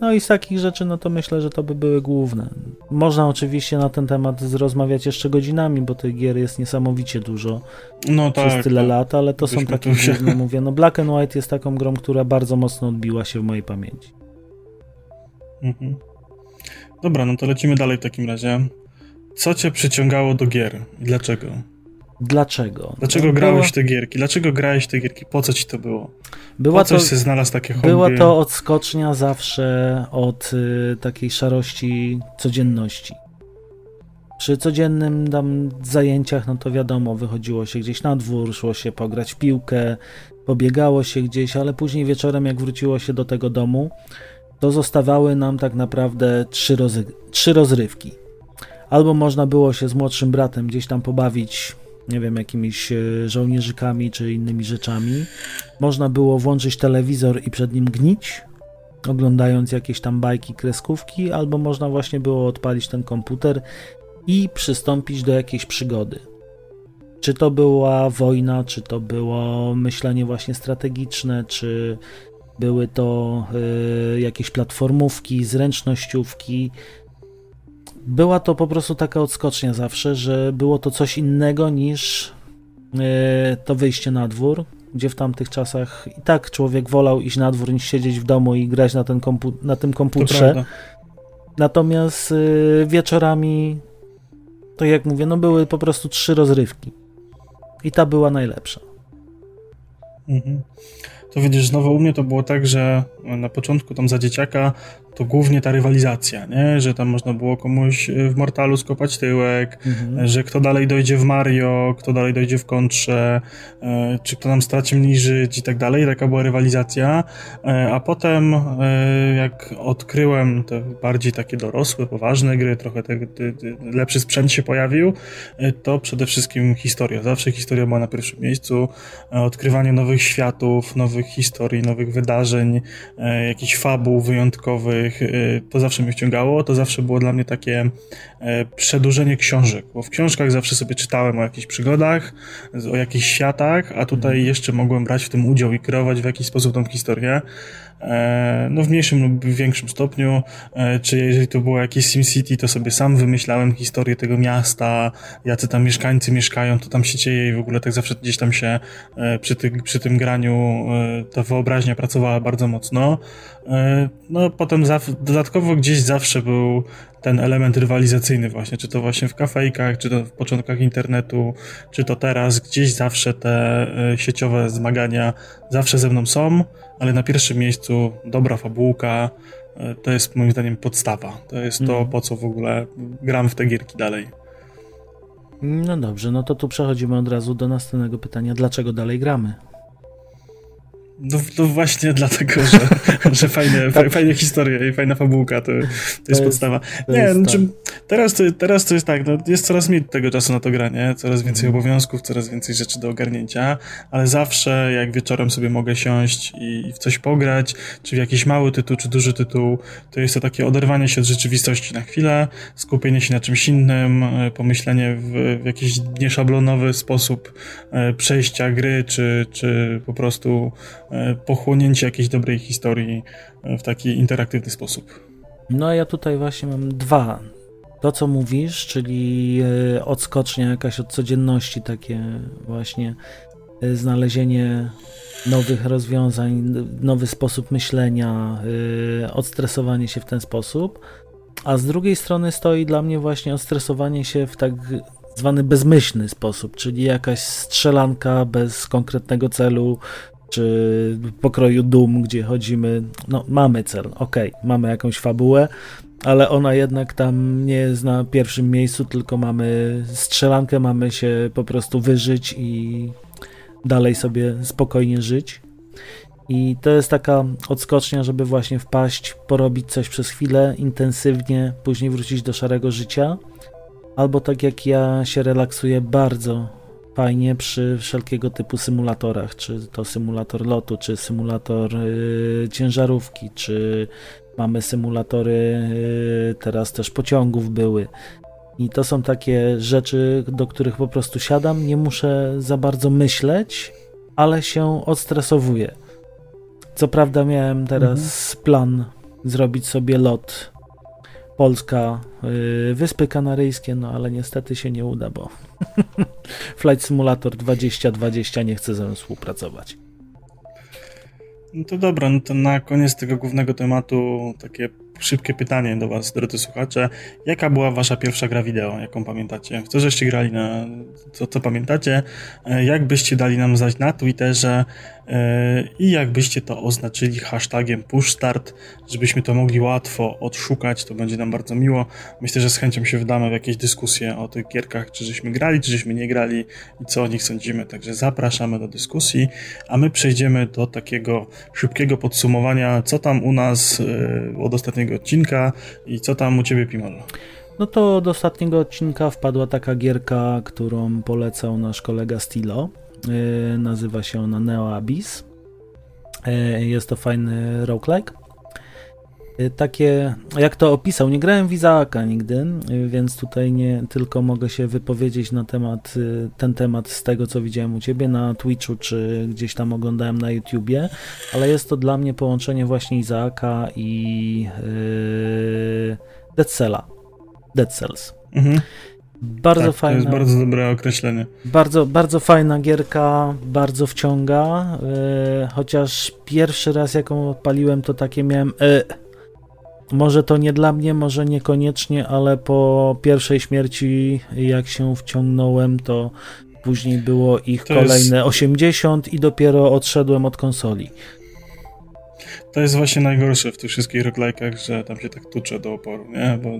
No i z takich rzeczy, no to myślę, że to by były główne. Można oczywiście na ten temat rozmawiać jeszcze godzinami, bo tych gier jest niesamowicie dużo no tak, przez tyle tak. lat, ale to są takie główne, mówię, no Black and White jest taką grą, która bardzo mocno odbiła się w mojej pamięci. Mhm. Dobra, no to lecimy dalej w takim razie. Co cię przyciągało do gier i dlaczego? Dlaczego? Dlaczego grałeś te gierki? Dlaczego grałeś te gierki? Po co ci to było? Była po coś to, się znalazł takie hobby? Była to odskocznia zawsze od y, takiej szarości codzienności. Przy codziennym tam zajęciach, no to wiadomo, wychodziło się gdzieś na dwór, szło się pograć w piłkę, pobiegało się gdzieś, ale później wieczorem, jak wróciło się do tego domu, to zostawały nam tak naprawdę trzy, rozy, trzy rozrywki. Albo można było się z młodszym bratem gdzieś tam pobawić nie wiem, jakimiś e, żołnierzykami czy innymi rzeczami. Można było włączyć telewizor i przed nim gnić, oglądając jakieś tam bajki, kreskówki, albo można właśnie było odpalić ten komputer i przystąpić do jakiejś przygody. Czy to była wojna, czy to było myślenie właśnie strategiczne, czy były to y, jakieś platformówki, zręcznościówki, była to po prostu taka odskocznia zawsze, że było to coś innego niż e, to wyjście na dwór, gdzie w tamtych czasach i tak człowiek wolał iść na dwór niż siedzieć w domu i grać na, ten kompu na tym komputerze. Natomiast e, wieczorami, to jak mówię, no były po prostu trzy rozrywki. I ta była najlepsza. Mhm. To widzisz, znowu u mnie to było tak, że na początku tam za dzieciaka to głównie ta rywalizacja, nie? że tam można było komuś e, w Mortalu skopać tyłek, mhm. że kto dalej dojdzie w Mario, kto dalej dojdzie w Kontrze, e, czy kto nam straci mniej żyć i tak dalej. Taka była rywalizacja. E, a potem, jak odkryłem te bardziej takie dorosłe, poważne gry, trochę te, te, te lepszy sprzęt się pojawił, to przede wszystkim historia. Zawsze historia była na pierwszym miejscu. Odkrywanie nowych światów, nowych historii, nowych wydarzeń, jakichś fabuł wyjątkowych, których y, to zawsze mnie wciągało, to zawsze było dla mnie takie e, przedłużenie książek, bo w książkach zawsze sobie czytałem o jakichś przygodach, o jakichś światach, a tutaj mhm. jeszcze mogłem brać w tym udział i kreować w jakiś sposób tą historię. E, no w mniejszym lub większym stopniu, e, czy jeżeli to było jakieś SimCity, to sobie sam wymyślałem historię tego miasta, jacy tam mieszkańcy mieszkają, to tam się dzieje i w ogóle tak zawsze gdzieś tam się przy, ty, przy tym graniu ta wyobraźnia pracowała bardzo mocno. No potem dodatkowo gdzieś zawsze był ten element rywalizacyjny właśnie, czy to właśnie w kafejkach, czy to w początkach internetu, czy to teraz, gdzieś zawsze te e, sieciowe zmagania zawsze ze mną są, ale na pierwszym miejscu dobra fabułka, e, to jest moim zdaniem podstawa. To jest to, mhm. po co w ogóle gram w te gierki dalej. No dobrze, no to tu przechodzimy od razu do następnego pytania. Dlaczego dalej gramy? No, no, właśnie dlatego, że, że fajne, tak. fajne historie i fajna fabułka to, to, to jest, podstawa. nie, jest znaczy, teraz, to, teraz to jest tak, no, jest coraz mniej tego czasu na to granie, coraz więcej mm. obowiązków, coraz więcej rzeczy do ogarnięcia, ale zawsze jak wieczorem sobie mogę siąść i w coś pograć, czy w jakiś mały tytuł, czy duży tytuł, to jest to takie oderwanie się od rzeczywistości na chwilę, skupienie się na czymś innym, e, pomyślenie w, w jakiś nieszablonowy sposób e, przejścia gry, czy, czy po prostu pochłonięcie jakiejś dobrej historii e, w taki interaktywny sposób. No ja tutaj właśnie mam dwa. To, co mówisz, czyli e, odskocznia jakaś od codzienności, takie właśnie znalezienie nowych rozwiązań, nowy sposób myślenia, odstresowanie się w ten sposób. A z drugiej strony stoi dla mnie właśnie odstresowanie się w tak zwany bezmyślny sposób, czyli jakaś strzelanka bez konkretnego celu, czy pokroju Doom, gdzie chodzimy, no mamy cel, ok, mamy jakąś fabułę, ale ona jednak tam nie jest na pierwszym miejscu, tylko mamy strzelankę, mamy się po prostu wyżyć i dalej sobie spokojnie żyć. I to jest taka odskocznia, żeby właśnie wpaść, porobić coś przez chwilę intensywnie, później wrócić do szarego życia. Albo tak jak ja się relaksuję bardzo fajnie przy wszelkiego typu symulatorach, czy to symulator lotu, czy symulator y, ciężarówki, czy mamy symulatory y, teraz też pociągów były. I to są takie rzeczy, do których po prostu siadam, nie muszę za bardzo myśleć, ale się odstresowuję. Co prawda miałem teraz mhm. plan zrobić sobie lot Polska, yy, Wyspy Kanaryjskie, no ale niestety się nie uda, bo Flight Simulator 2020 nie chce ze mną współpracować. No to dobra, no to na koniec tego głównego tematu takie szybkie pytanie do Was, drodzy słuchacze. Jaka była Wasza pierwsza gra wideo, jaką pamiętacie? Co żeście grali na. Co, co pamiętacie? E, jak byście dali nam znać na Twitterze i jakbyście to oznaczyli hashtagiem pushstart, żebyśmy to mogli łatwo odszukać, to będzie nam bardzo miło. Myślę, że z chęcią się wdamy w jakieś dyskusje o tych gierkach, czy żeśmy grali, czy żeśmy nie grali i co o nich sądzimy. Także zapraszamy do dyskusji, a my przejdziemy do takiego szybkiego podsumowania, co tam u nas e, od ostatniego odcinka i co tam u ciebie, Pimol? No to do ostatniego odcinka wpadła taka gierka, którą polecał nasz kolega Stilo. Yy, nazywa się ona Neo Abyss. Yy, jest to fajny roguelike. Y, takie, jak to opisał, nie grałem w Izaaka nigdy, więc tutaj nie tylko mogę się wypowiedzieć na temat, ten temat z tego, co widziałem u Ciebie na Twitchu, czy gdzieś tam oglądałem na YouTubie, ale jest to dla mnie połączenie właśnie Izaaka i yy. Dead Cells. Mhm. Bardzo tak, fajna. To jest bardzo dobre określenie. Bardzo, bardzo fajna gierka, bardzo wciąga. Yy, chociaż pierwszy raz, jaką odpaliłem, to takie miałem. Yy, może to nie dla mnie, może niekoniecznie, ale po pierwszej śmierci, jak się wciągnąłem, to później było ich to kolejne jest... 80 i dopiero odszedłem od konsoli. To jest właśnie najgorsze w tych wszystkich roguelike'ach, że tam się tak tucze do oporu, nie? Bo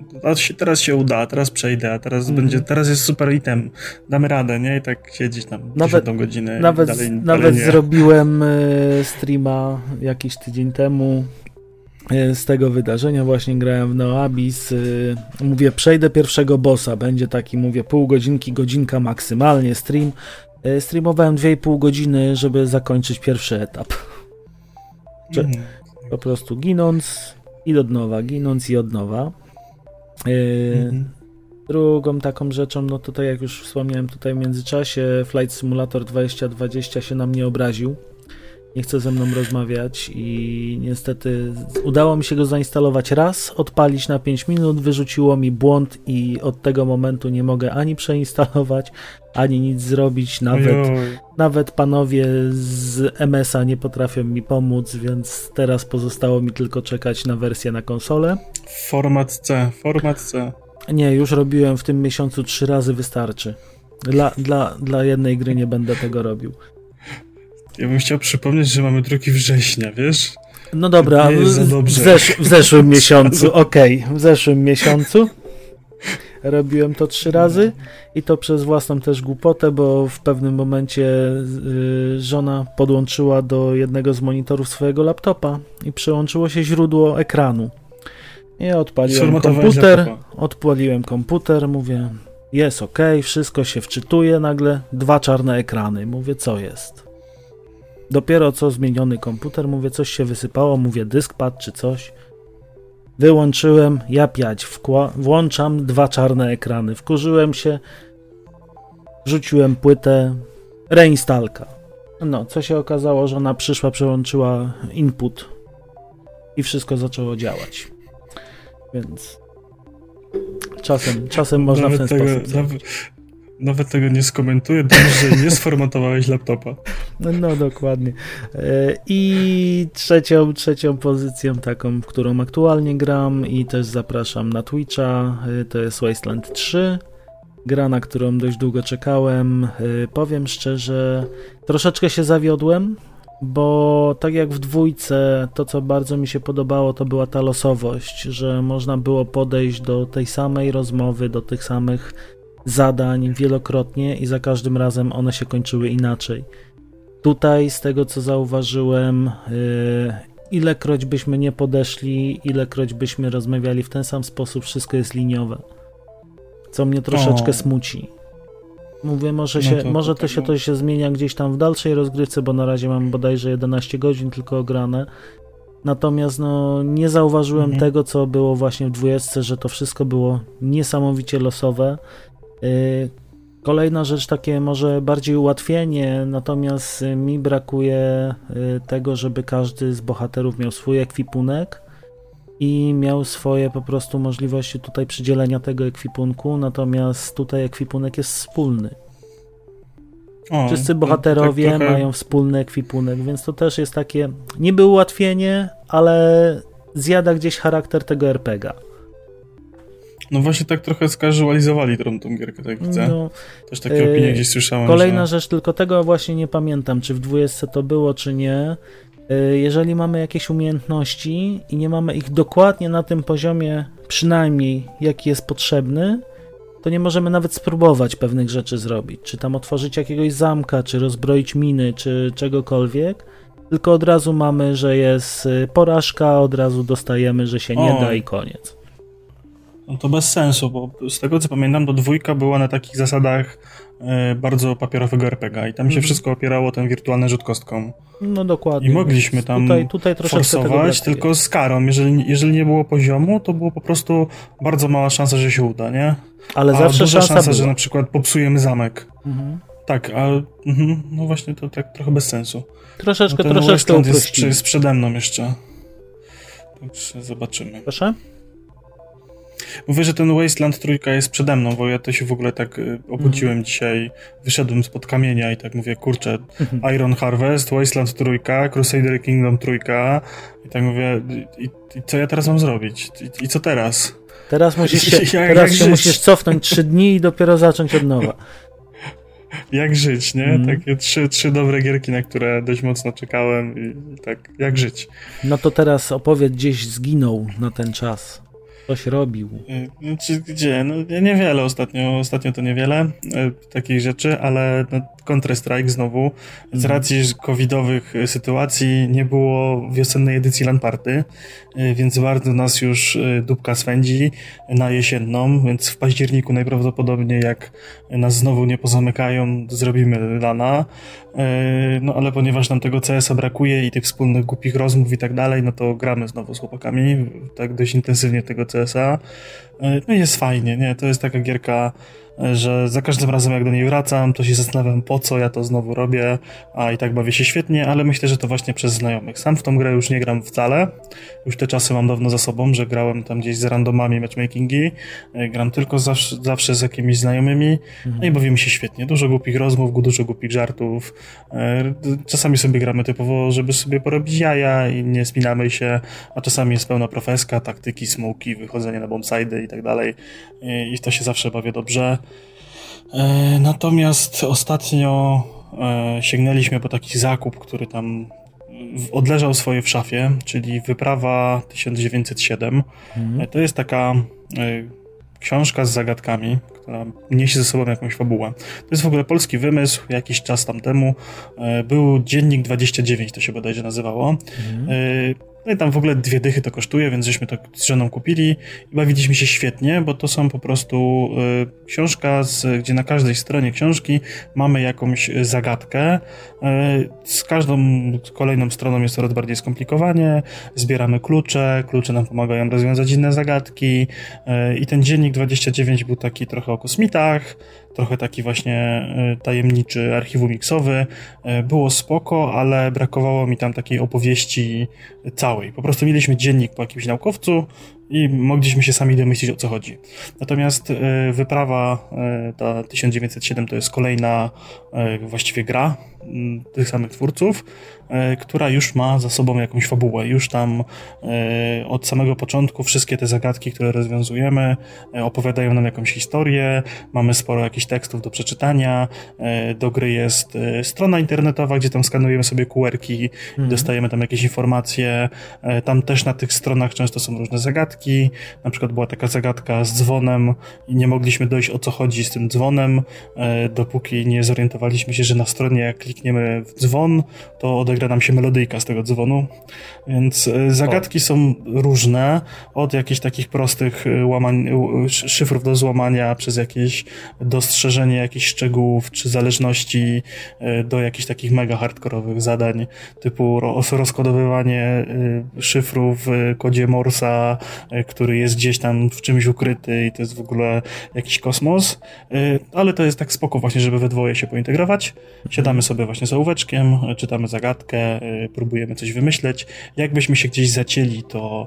teraz się, uda, teraz przejdę, a teraz mm. będzie, teraz jest super item, damy radę, nie? I tak siedzieć tam nawet, godzinę nawet, dalej, Nawet dalej zrobiłem e, streama jakiś tydzień temu, E, z tego wydarzenia właśnie grałem w Noabis. E, mówię, przejdę pierwszego bossa, będzie taki, mówię, pół godzinki, godzinka maksymalnie stream. Streamowałem 2,5 godziny, żeby zakończyć pierwszy etap. Mm. Po prostu ginąc i od nowa, ginąc i od nowa. Mm. Drugą taką rzeczą, no to tak jak już wspomniałem tutaj w międzyczasie, Flight Simulator 2020 się na mnie obraził nie chce ze mną rozmawiać i niestety udało mi się go zainstalować raz, odpalić na 5 minut, wyrzuciło mi błąd i od tego momentu nie mogę ani przeinstalować, ani nic zrobić, nawet, nawet panowie z MS-a nie potrafią mi pomóc, więc teraz pozostało mi tylko czekać na wersję na konsolę. Format C, format C. Nie, już robiłem w tym miesiącu trzy razy wystarczy. Dla, dla, dla jednej gry nie będę tego robił. Ja bym chciał przypomnieć, że mamy 2 września, wiesz? No dobra, w, zesz w, zeszłym miesiącu, okej, okay, w zeszłym miesiącu robiłem to trzy razy i to przez własną też głupotę, bo w pewnym momencie y, żona podłączyła do jednego z monitorów swojego laptopa i przyłączyło się źródło ekranu. Ja odpaliłem komputer, odpaliłem komputer, mówię, jest ok, wszystko się wczytuje, nagle dwa czarne ekrany. Mówię, co jest? Dopiero co zmieniony komputer, mówię, coś się wysypało, mówię, dyskpad czy coś. Wyłączyłem, ja piać, włączam dwa czarne ekrany. Wkurzyłem się, rzuciłem płytę, reinstalka. No, co się okazało, że ona przyszła, przełączyła input i wszystko zaczęło działać. Więc czasem, czasem można nawet w ten tego, sposób. Nawet, nawet tego nie skomentuję, dobrze, nie sformatowałeś laptopa. No, no, dokładnie. E, I trzecią, trzecią pozycją taką, w którą aktualnie gram i też zapraszam na Twitcha, e, to jest Wasteland 3. Gra, na którą dość długo czekałem. E, powiem szczerze, troszeczkę się zawiodłem, bo tak jak w dwójce, to co bardzo mi się podobało, to była ta losowość, że można było podejść do tej samej rozmowy, do tych samych zadań wielokrotnie i za każdym razem one się kończyły inaczej. Tutaj, z tego co zauważyłem, yy, ilekroć byśmy nie podeszli, ilekroć byśmy rozmawiali w ten sam sposób, wszystko jest liniowe. Co mnie troszeczkę o. smuci. Mówię, może, no się, no to, może to, to, się, to się zmienia gdzieś tam w dalszej rozgrywce, bo na razie mam bodajże 11 godzin tylko ograne. Natomiast no, nie zauważyłem mhm. tego, co było właśnie w dwójce, że to wszystko było niesamowicie losowe. Yy, Kolejna rzecz, takie może bardziej ułatwienie, natomiast mi brakuje y, tego, żeby każdy z bohaterów miał swój ekwipunek i miał swoje po prostu możliwości tutaj przydzielenia tego ekwipunku, natomiast tutaj ekwipunek jest wspólny. O, Wszyscy no bohaterowie tak trochę... mają wspólny ekwipunek, więc to też jest takie niby ułatwienie, ale zjada gdzieś charakter tego RPGa. No właśnie tak trochę skazualizowali tą, tą gierkę, tak widzę. No, Też takie yy, opinie gdzieś słyszałem. Kolejna że... rzecz, tylko tego właśnie nie pamiętam, czy w dwójce to było, czy nie. Yy, jeżeli mamy jakieś umiejętności i nie mamy ich dokładnie na tym poziomie, przynajmniej jaki jest potrzebny, to nie możemy nawet spróbować pewnych rzeczy zrobić. Czy tam otworzyć jakiegoś zamka, czy rozbroić miny, czy czegokolwiek. Tylko od razu mamy, że jest y, porażka, od razu dostajemy, że się nie o. da i koniec. No to bez sensu, bo z tego co pamiętam, to dwójka była na takich zasadach e, bardzo papierowego RPG i tam się mhm. wszystko opierało ten wirtualny rzut kostką. No dokładnie. I mogliśmy tam tutaj, tutaj forsować, tylko z karą. Jeżeli, jeżeli nie było poziomu, to było po prostu bardzo mała szansa, że się uda, nie? Ale a zawsze duża szansa, szansa że na przykład popsujemy zamek. Mhm. Tak, ale mhm, no właśnie to tak trochę bez sensu. Troszeczkę, no troszeczkę jest, jest przede mną jeszcze. Także zobaczymy. Proszę? Mówię, że ten Wasteland trójka jest przede mną, bo ja to się w ogóle tak y, obudziłem mm. dzisiaj, wyszedłem spod kamienia i tak mówię, kurczę, mhm. Iron Harvest, Wasteland trójka, Crusader Kingdom trójka i tak mówię, i, i co ja teraz mam zrobić? I, i co teraz? Teraz musisz się, jak, teraz się musisz cofnąć trzy dni i dopiero zacząć od nowa. jak żyć, nie? Mm. Takie trzy, trzy dobre gierki, na które dość mocno czekałem i tak, jak żyć. No to teraz opowiedz, gdzieś zginął na ten czas. Coś robił. Znaczy, gdzie? No, niewiele ostatnio, ostatnio to niewiele e, takich rzeczy, ale no, Counter-Strike znowu. Z mhm. racji covidowych sytuacji nie było wiosennej edycji Lamparty, e, więc bardzo nas już dupka swędzi na jesienną, więc w październiku najprawdopodobniej jak nas znowu nie pozamykają, zrobimy lana. E, no ale ponieważ nam tego CS-a brakuje i tych wspólnych głupich rozmów i tak dalej, no to gramy znowu z chłopakami, tak dość intensywnie tego CS-a. No i jest fajnie, nie? To jest taka gierka że za każdym razem jak do niej wracam, to się zastanawiam po co ja to znowu robię, a i tak bawię się świetnie, ale myślę, że to właśnie przez znajomych. Sam w tą grę już nie gram wcale, już te czasy mam dawno za sobą, że grałem tam gdzieś z randomami matchmakingi, e, gram tylko zawsze, zawsze z jakimiś znajomymi, mhm. no i bawimy się świetnie. Dużo głupich rozmów, dużo głupich żartów. E, czasami sobie gramy typowo, żeby sobie porobić jaja i nie spinamy się, a czasami jest pełna profeska, taktyki, smoki, wychodzenie na bombside i tak dalej i to się zawsze bawię dobrze. E, natomiast ostatnio e, sięgnęliśmy po taki zakup, który tam odleżał swoje w szafie, czyli Wyprawa 1907. Mhm. E, to jest taka książka z zagadkami, która niesie ze sobą jakąś fabułę. To jest w ogóle polski wymysł, jakiś czas tam temu. Był Dziennik 29, to się bodajże nazywało. Mhm. No i tam w ogóle dwie dychy to kosztuje, więc żeśmy to z żoną kupili. I bawiliśmy się świetnie, bo to są po prostu y, książka, z, gdzie na każdej stronie książki mamy jakąś zagadkę. Y, z każdą kolejną stroną jest coraz bardziej skomplikowanie, zbieramy klucze, klucze nam pomagają rozwiązać inne zagadki. Y, i ten dziennik 29 był taki trochę o kosmitach, trochę taki właśnie y, tajemniczy archiwum miksowy. Y, było spoko, ale brakowało mi tam takiej opowieści całej. Po prostu mieliśmy dziennik po jakimś naukowcu i mogliśmy się sami domyślić o co chodzi. Natomiast y, wyprawa ta 1907 to jest kolejna właściwie gra tych samych twórców. E, która już ma za sobą jakąś fabułę. Już tam e, od samego początku wszystkie te zagadki, które rozwiązujemy, e, opowiadają nam jakąś historię. Mamy sporo jakichś tekstów do przeczytania. Do gry jest strona internetowa, gdzie tam skanujemy sobie QR-ki, mhm. dostajemy tam jakieś informacje. Tam też na tych stronach często są różne zagadki. Na przykład była taka zagadka z dzwonem i nie mogliśmy dojść o co chodzi z tym dzwonem, dopóki nie zorientowaliśmy się, że na stronie jak klikniemy w dzwon, to odegra nam się melodyjka z tego dzwonu. Więc e, zagadki o. są różne, od jakichś takich prostych e, łamań, szyfrów do złamania, przez jakieś dostrzeżenie jakichś szczegółów czy zależności do jakichś takich mega hardkorowych zadań, typu rozkodowywanie szyfrów w kodzie Morsa, który jest gdzieś tam w czymś ukryty i to jest w ogóle jakiś kosmos, ale to jest tak spoko właśnie, żeby we dwoje się pointegrować. Siadamy sobie właśnie z ołóweczkiem, czytamy zagadkę, próbujemy coś wymyśleć. Jakbyśmy się gdzieś zacięli, to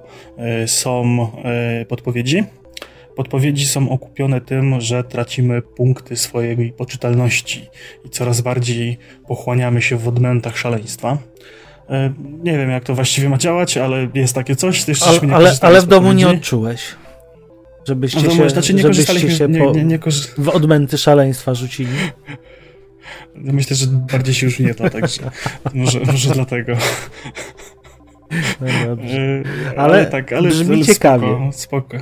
są podpowiedzi. Podpowiedzi są okupione tym, że tracimy punkty swojej poczytalności i coraz bardziej pochłaniamy się w odmętach szaleństwa. Nie wiem, jak to właściwie ma działać, ale jest takie coś. Jeszcze ale, ale, ale w domu nie odczułeś. Żebyście się, znaczy nie żebyście się nie, nie, nie w odmęty szaleństwa rzucili. Myślę, że bardziej się już nie da, także może, może dlatego. No dobrze. E, ale, ale tak, ale, brzmi ale ciekawie. Spoko, spoko.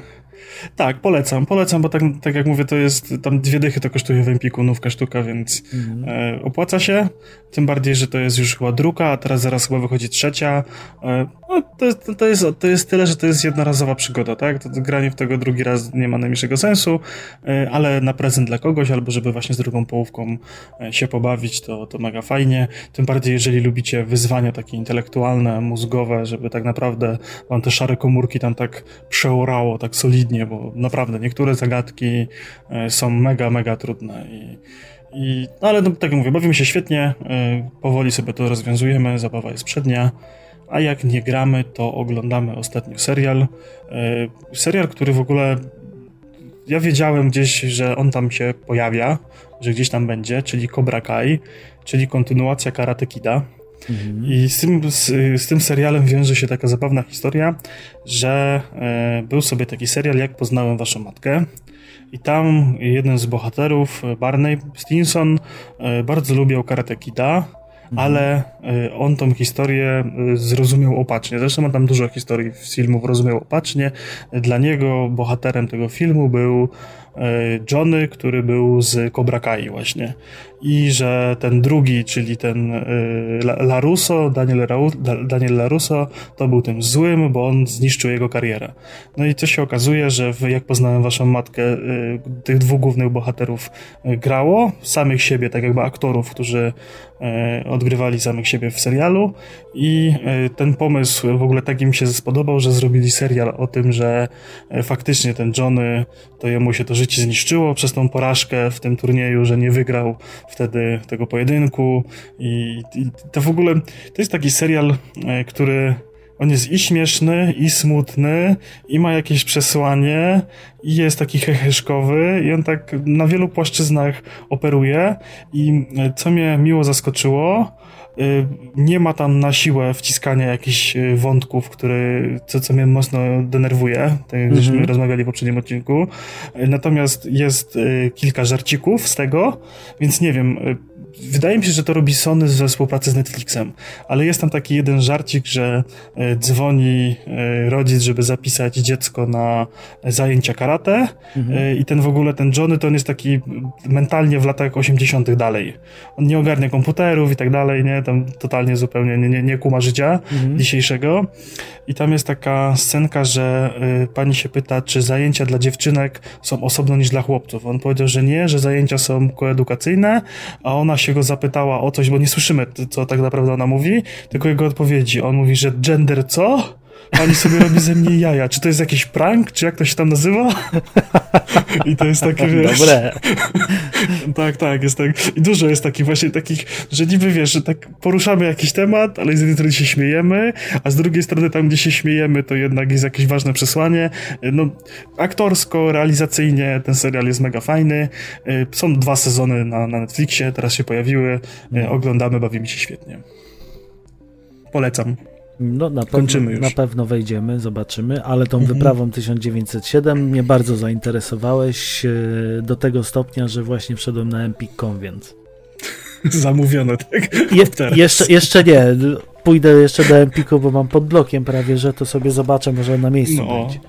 Tak, polecam, polecam, bo tak, tak jak mówię, to jest, tam dwie dychy to kosztuje w Empiku nówka sztuka, więc mhm. e, opłaca się, tym bardziej, że to jest już chyba druga, a teraz zaraz chyba wychodzi trzecia. E, no, to, jest, to, jest, to jest tyle, że to jest jednorazowa przygoda, tak? To, to granie w tego drugi raz nie ma najmniejszego sensu, e, ale na prezent dla kogoś, albo żeby właśnie z drugą połówką e, się pobawić, to, to mega fajnie. Tym bardziej, jeżeli lubicie wyzwania takie intelektualne, mózgowe, żeby tak naprawdę wam te szare komórki tam tak przeorało, tak solidnie, bo naprawdę niektóre zagadki e, są mega, mega trudne i, i no ale no, tak jak mówię, bawimy się świetnie, e, powoli sobie to rozwiązujemy, zabawa jest przednia, a jak nie gramy, to oglądamy ostatnio serial. E, serial, który w ogóle ja wiedziałem gdzieś, że on tam się pojawia, że gdzieś tam będzie, czyli Cobra Kai, czyli kontynuacja Karate Kida. Mhm. I z tym, z, z, tym serialem wiąże się taka zabawna historia, że e, był sobie taki serial Jak poznałem waszą matkę. I tam jeden z bohaterów, Barney Stinson, e, bardzo lubiał Karate Kida, mhm. ale e, on tą historię e, zrozumiał opacznie. Zresztą ma tam dużo historii filmów rozumiał opacznie. Dla niego bohaterem tego filmu był E, Johnny, który był z Cobra Kai właśnie. I że ten drugi, czyli ten e, Larusso, Daniel, Daniel Larusso, to był tym złym, bo on zniszczył jego karierę. No i co się okazuje, że w, jak poznałem waszą matkę, e, tych dwóch głównych bohaterów grało, samych siebie, tak jakby aktorów, którzy odgrywali samych siebie w serialu i ten pomysł w ogóle tak im się spodobał, że zrobili serial o tym, że faktycznie ten Johnny, to jemu się to życie zniszczyło przez tą porażkę w tym turnieju, że nie wygrał wtedy tego pojedynku i, i to w ogóle to jest taki serial, e, który on jest i śmieszny, i smutny, i ma jakieś przesłanie, i jest taki heheszkowy, i on tak na wielu płaszczyznach operuje. I e, co mnie miło zaskoczyło, nie ma tam na siłę wciskania jakichś y, wątków, które, co, co mnie mocno denerwuje, tak jak żeśmy mhm. rozmawiali w poprzednim odcinku. Y, natomiast jest kilka żarcików z tego, więc nie wiem, wydaje mi się, że to robi Sony ze współpracy z Netflixem, ale jest tam taki jeden żarcik, że e, dzwoni e, rodzic, żeby zapisać dziecko na zajęcia karate mhm. E, i ten w ogóle, ten Johnny, to on jest taki mentalnie w latach 80 dalej. On nie ogarnia komputerów i tak dalej, nie? Tam totalnie zupełnie nie, nie, nie kuma życia mhm. dzisiejszego. I tam jest taka scenka, że pani się pyta, czy zajęcia dla dziewczynek są osobno niż dla chłopców. On powiedział, że nie, że zajęcia są koedukacyjne, a ona się się go zapytała o coś, bo nie słyszymy, co tak naprawdę ona mówi, tylko jego odpowiedzi. On mówi, że gender co? Pani sobie robi ze mnie jaja. Czy to jest jakiś prank? Czy jak to się tam nazywa? I to jest takie, wiesz... Dobre. tak, tak, jest tak. I dużo jest takich właśnie takich, że niby, wiesz, że tak poruszamy jakiś temat, ale z jednej strony się śmiejemy, a z drugiej strony tam, gdzie się śmiejemy, to jednak jest jakieś ważne przesłanie. No, aktorsko, realizacyjnie ten serial jest mega fajny. Są dwa sezony na, na Netflixie, teraz się pojawiły. Oglądamy, bawimy się świetnie. Polecam. No, na, pewno, na pewno wejdziemy, zobaczymy, ale tą mhm. wyprawą 1907 mnie bardzo zainteresowałeś e, do tego stopnia, że właśnie wszedłem na Empik.com, więc... Zamówione, tak? Je, jeszcze, jeszcze nie. pójdę jeszcze do Empiku, bo mam pod blokiem prawie, że to sobie zobaczę, może na miejscu No, będzie.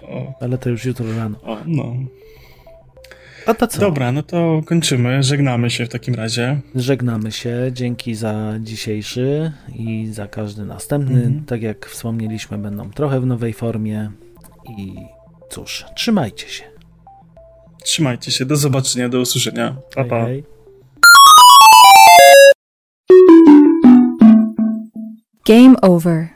Ale to już jutro rano. o, no. A to co? Dobra, no to kończymy. Żegnamy się w takim razie. Żegnamy się. Dzięki za dzisiejszy i za każdy następny. Mhm. Tak jak wspomnieliśmy, będą trochę w nowej formie. I cóż, trzymajcie się. Trzymajcie się, do zobaczenia, do usłyszenia. Pa, pa. Hej, hej. Game over.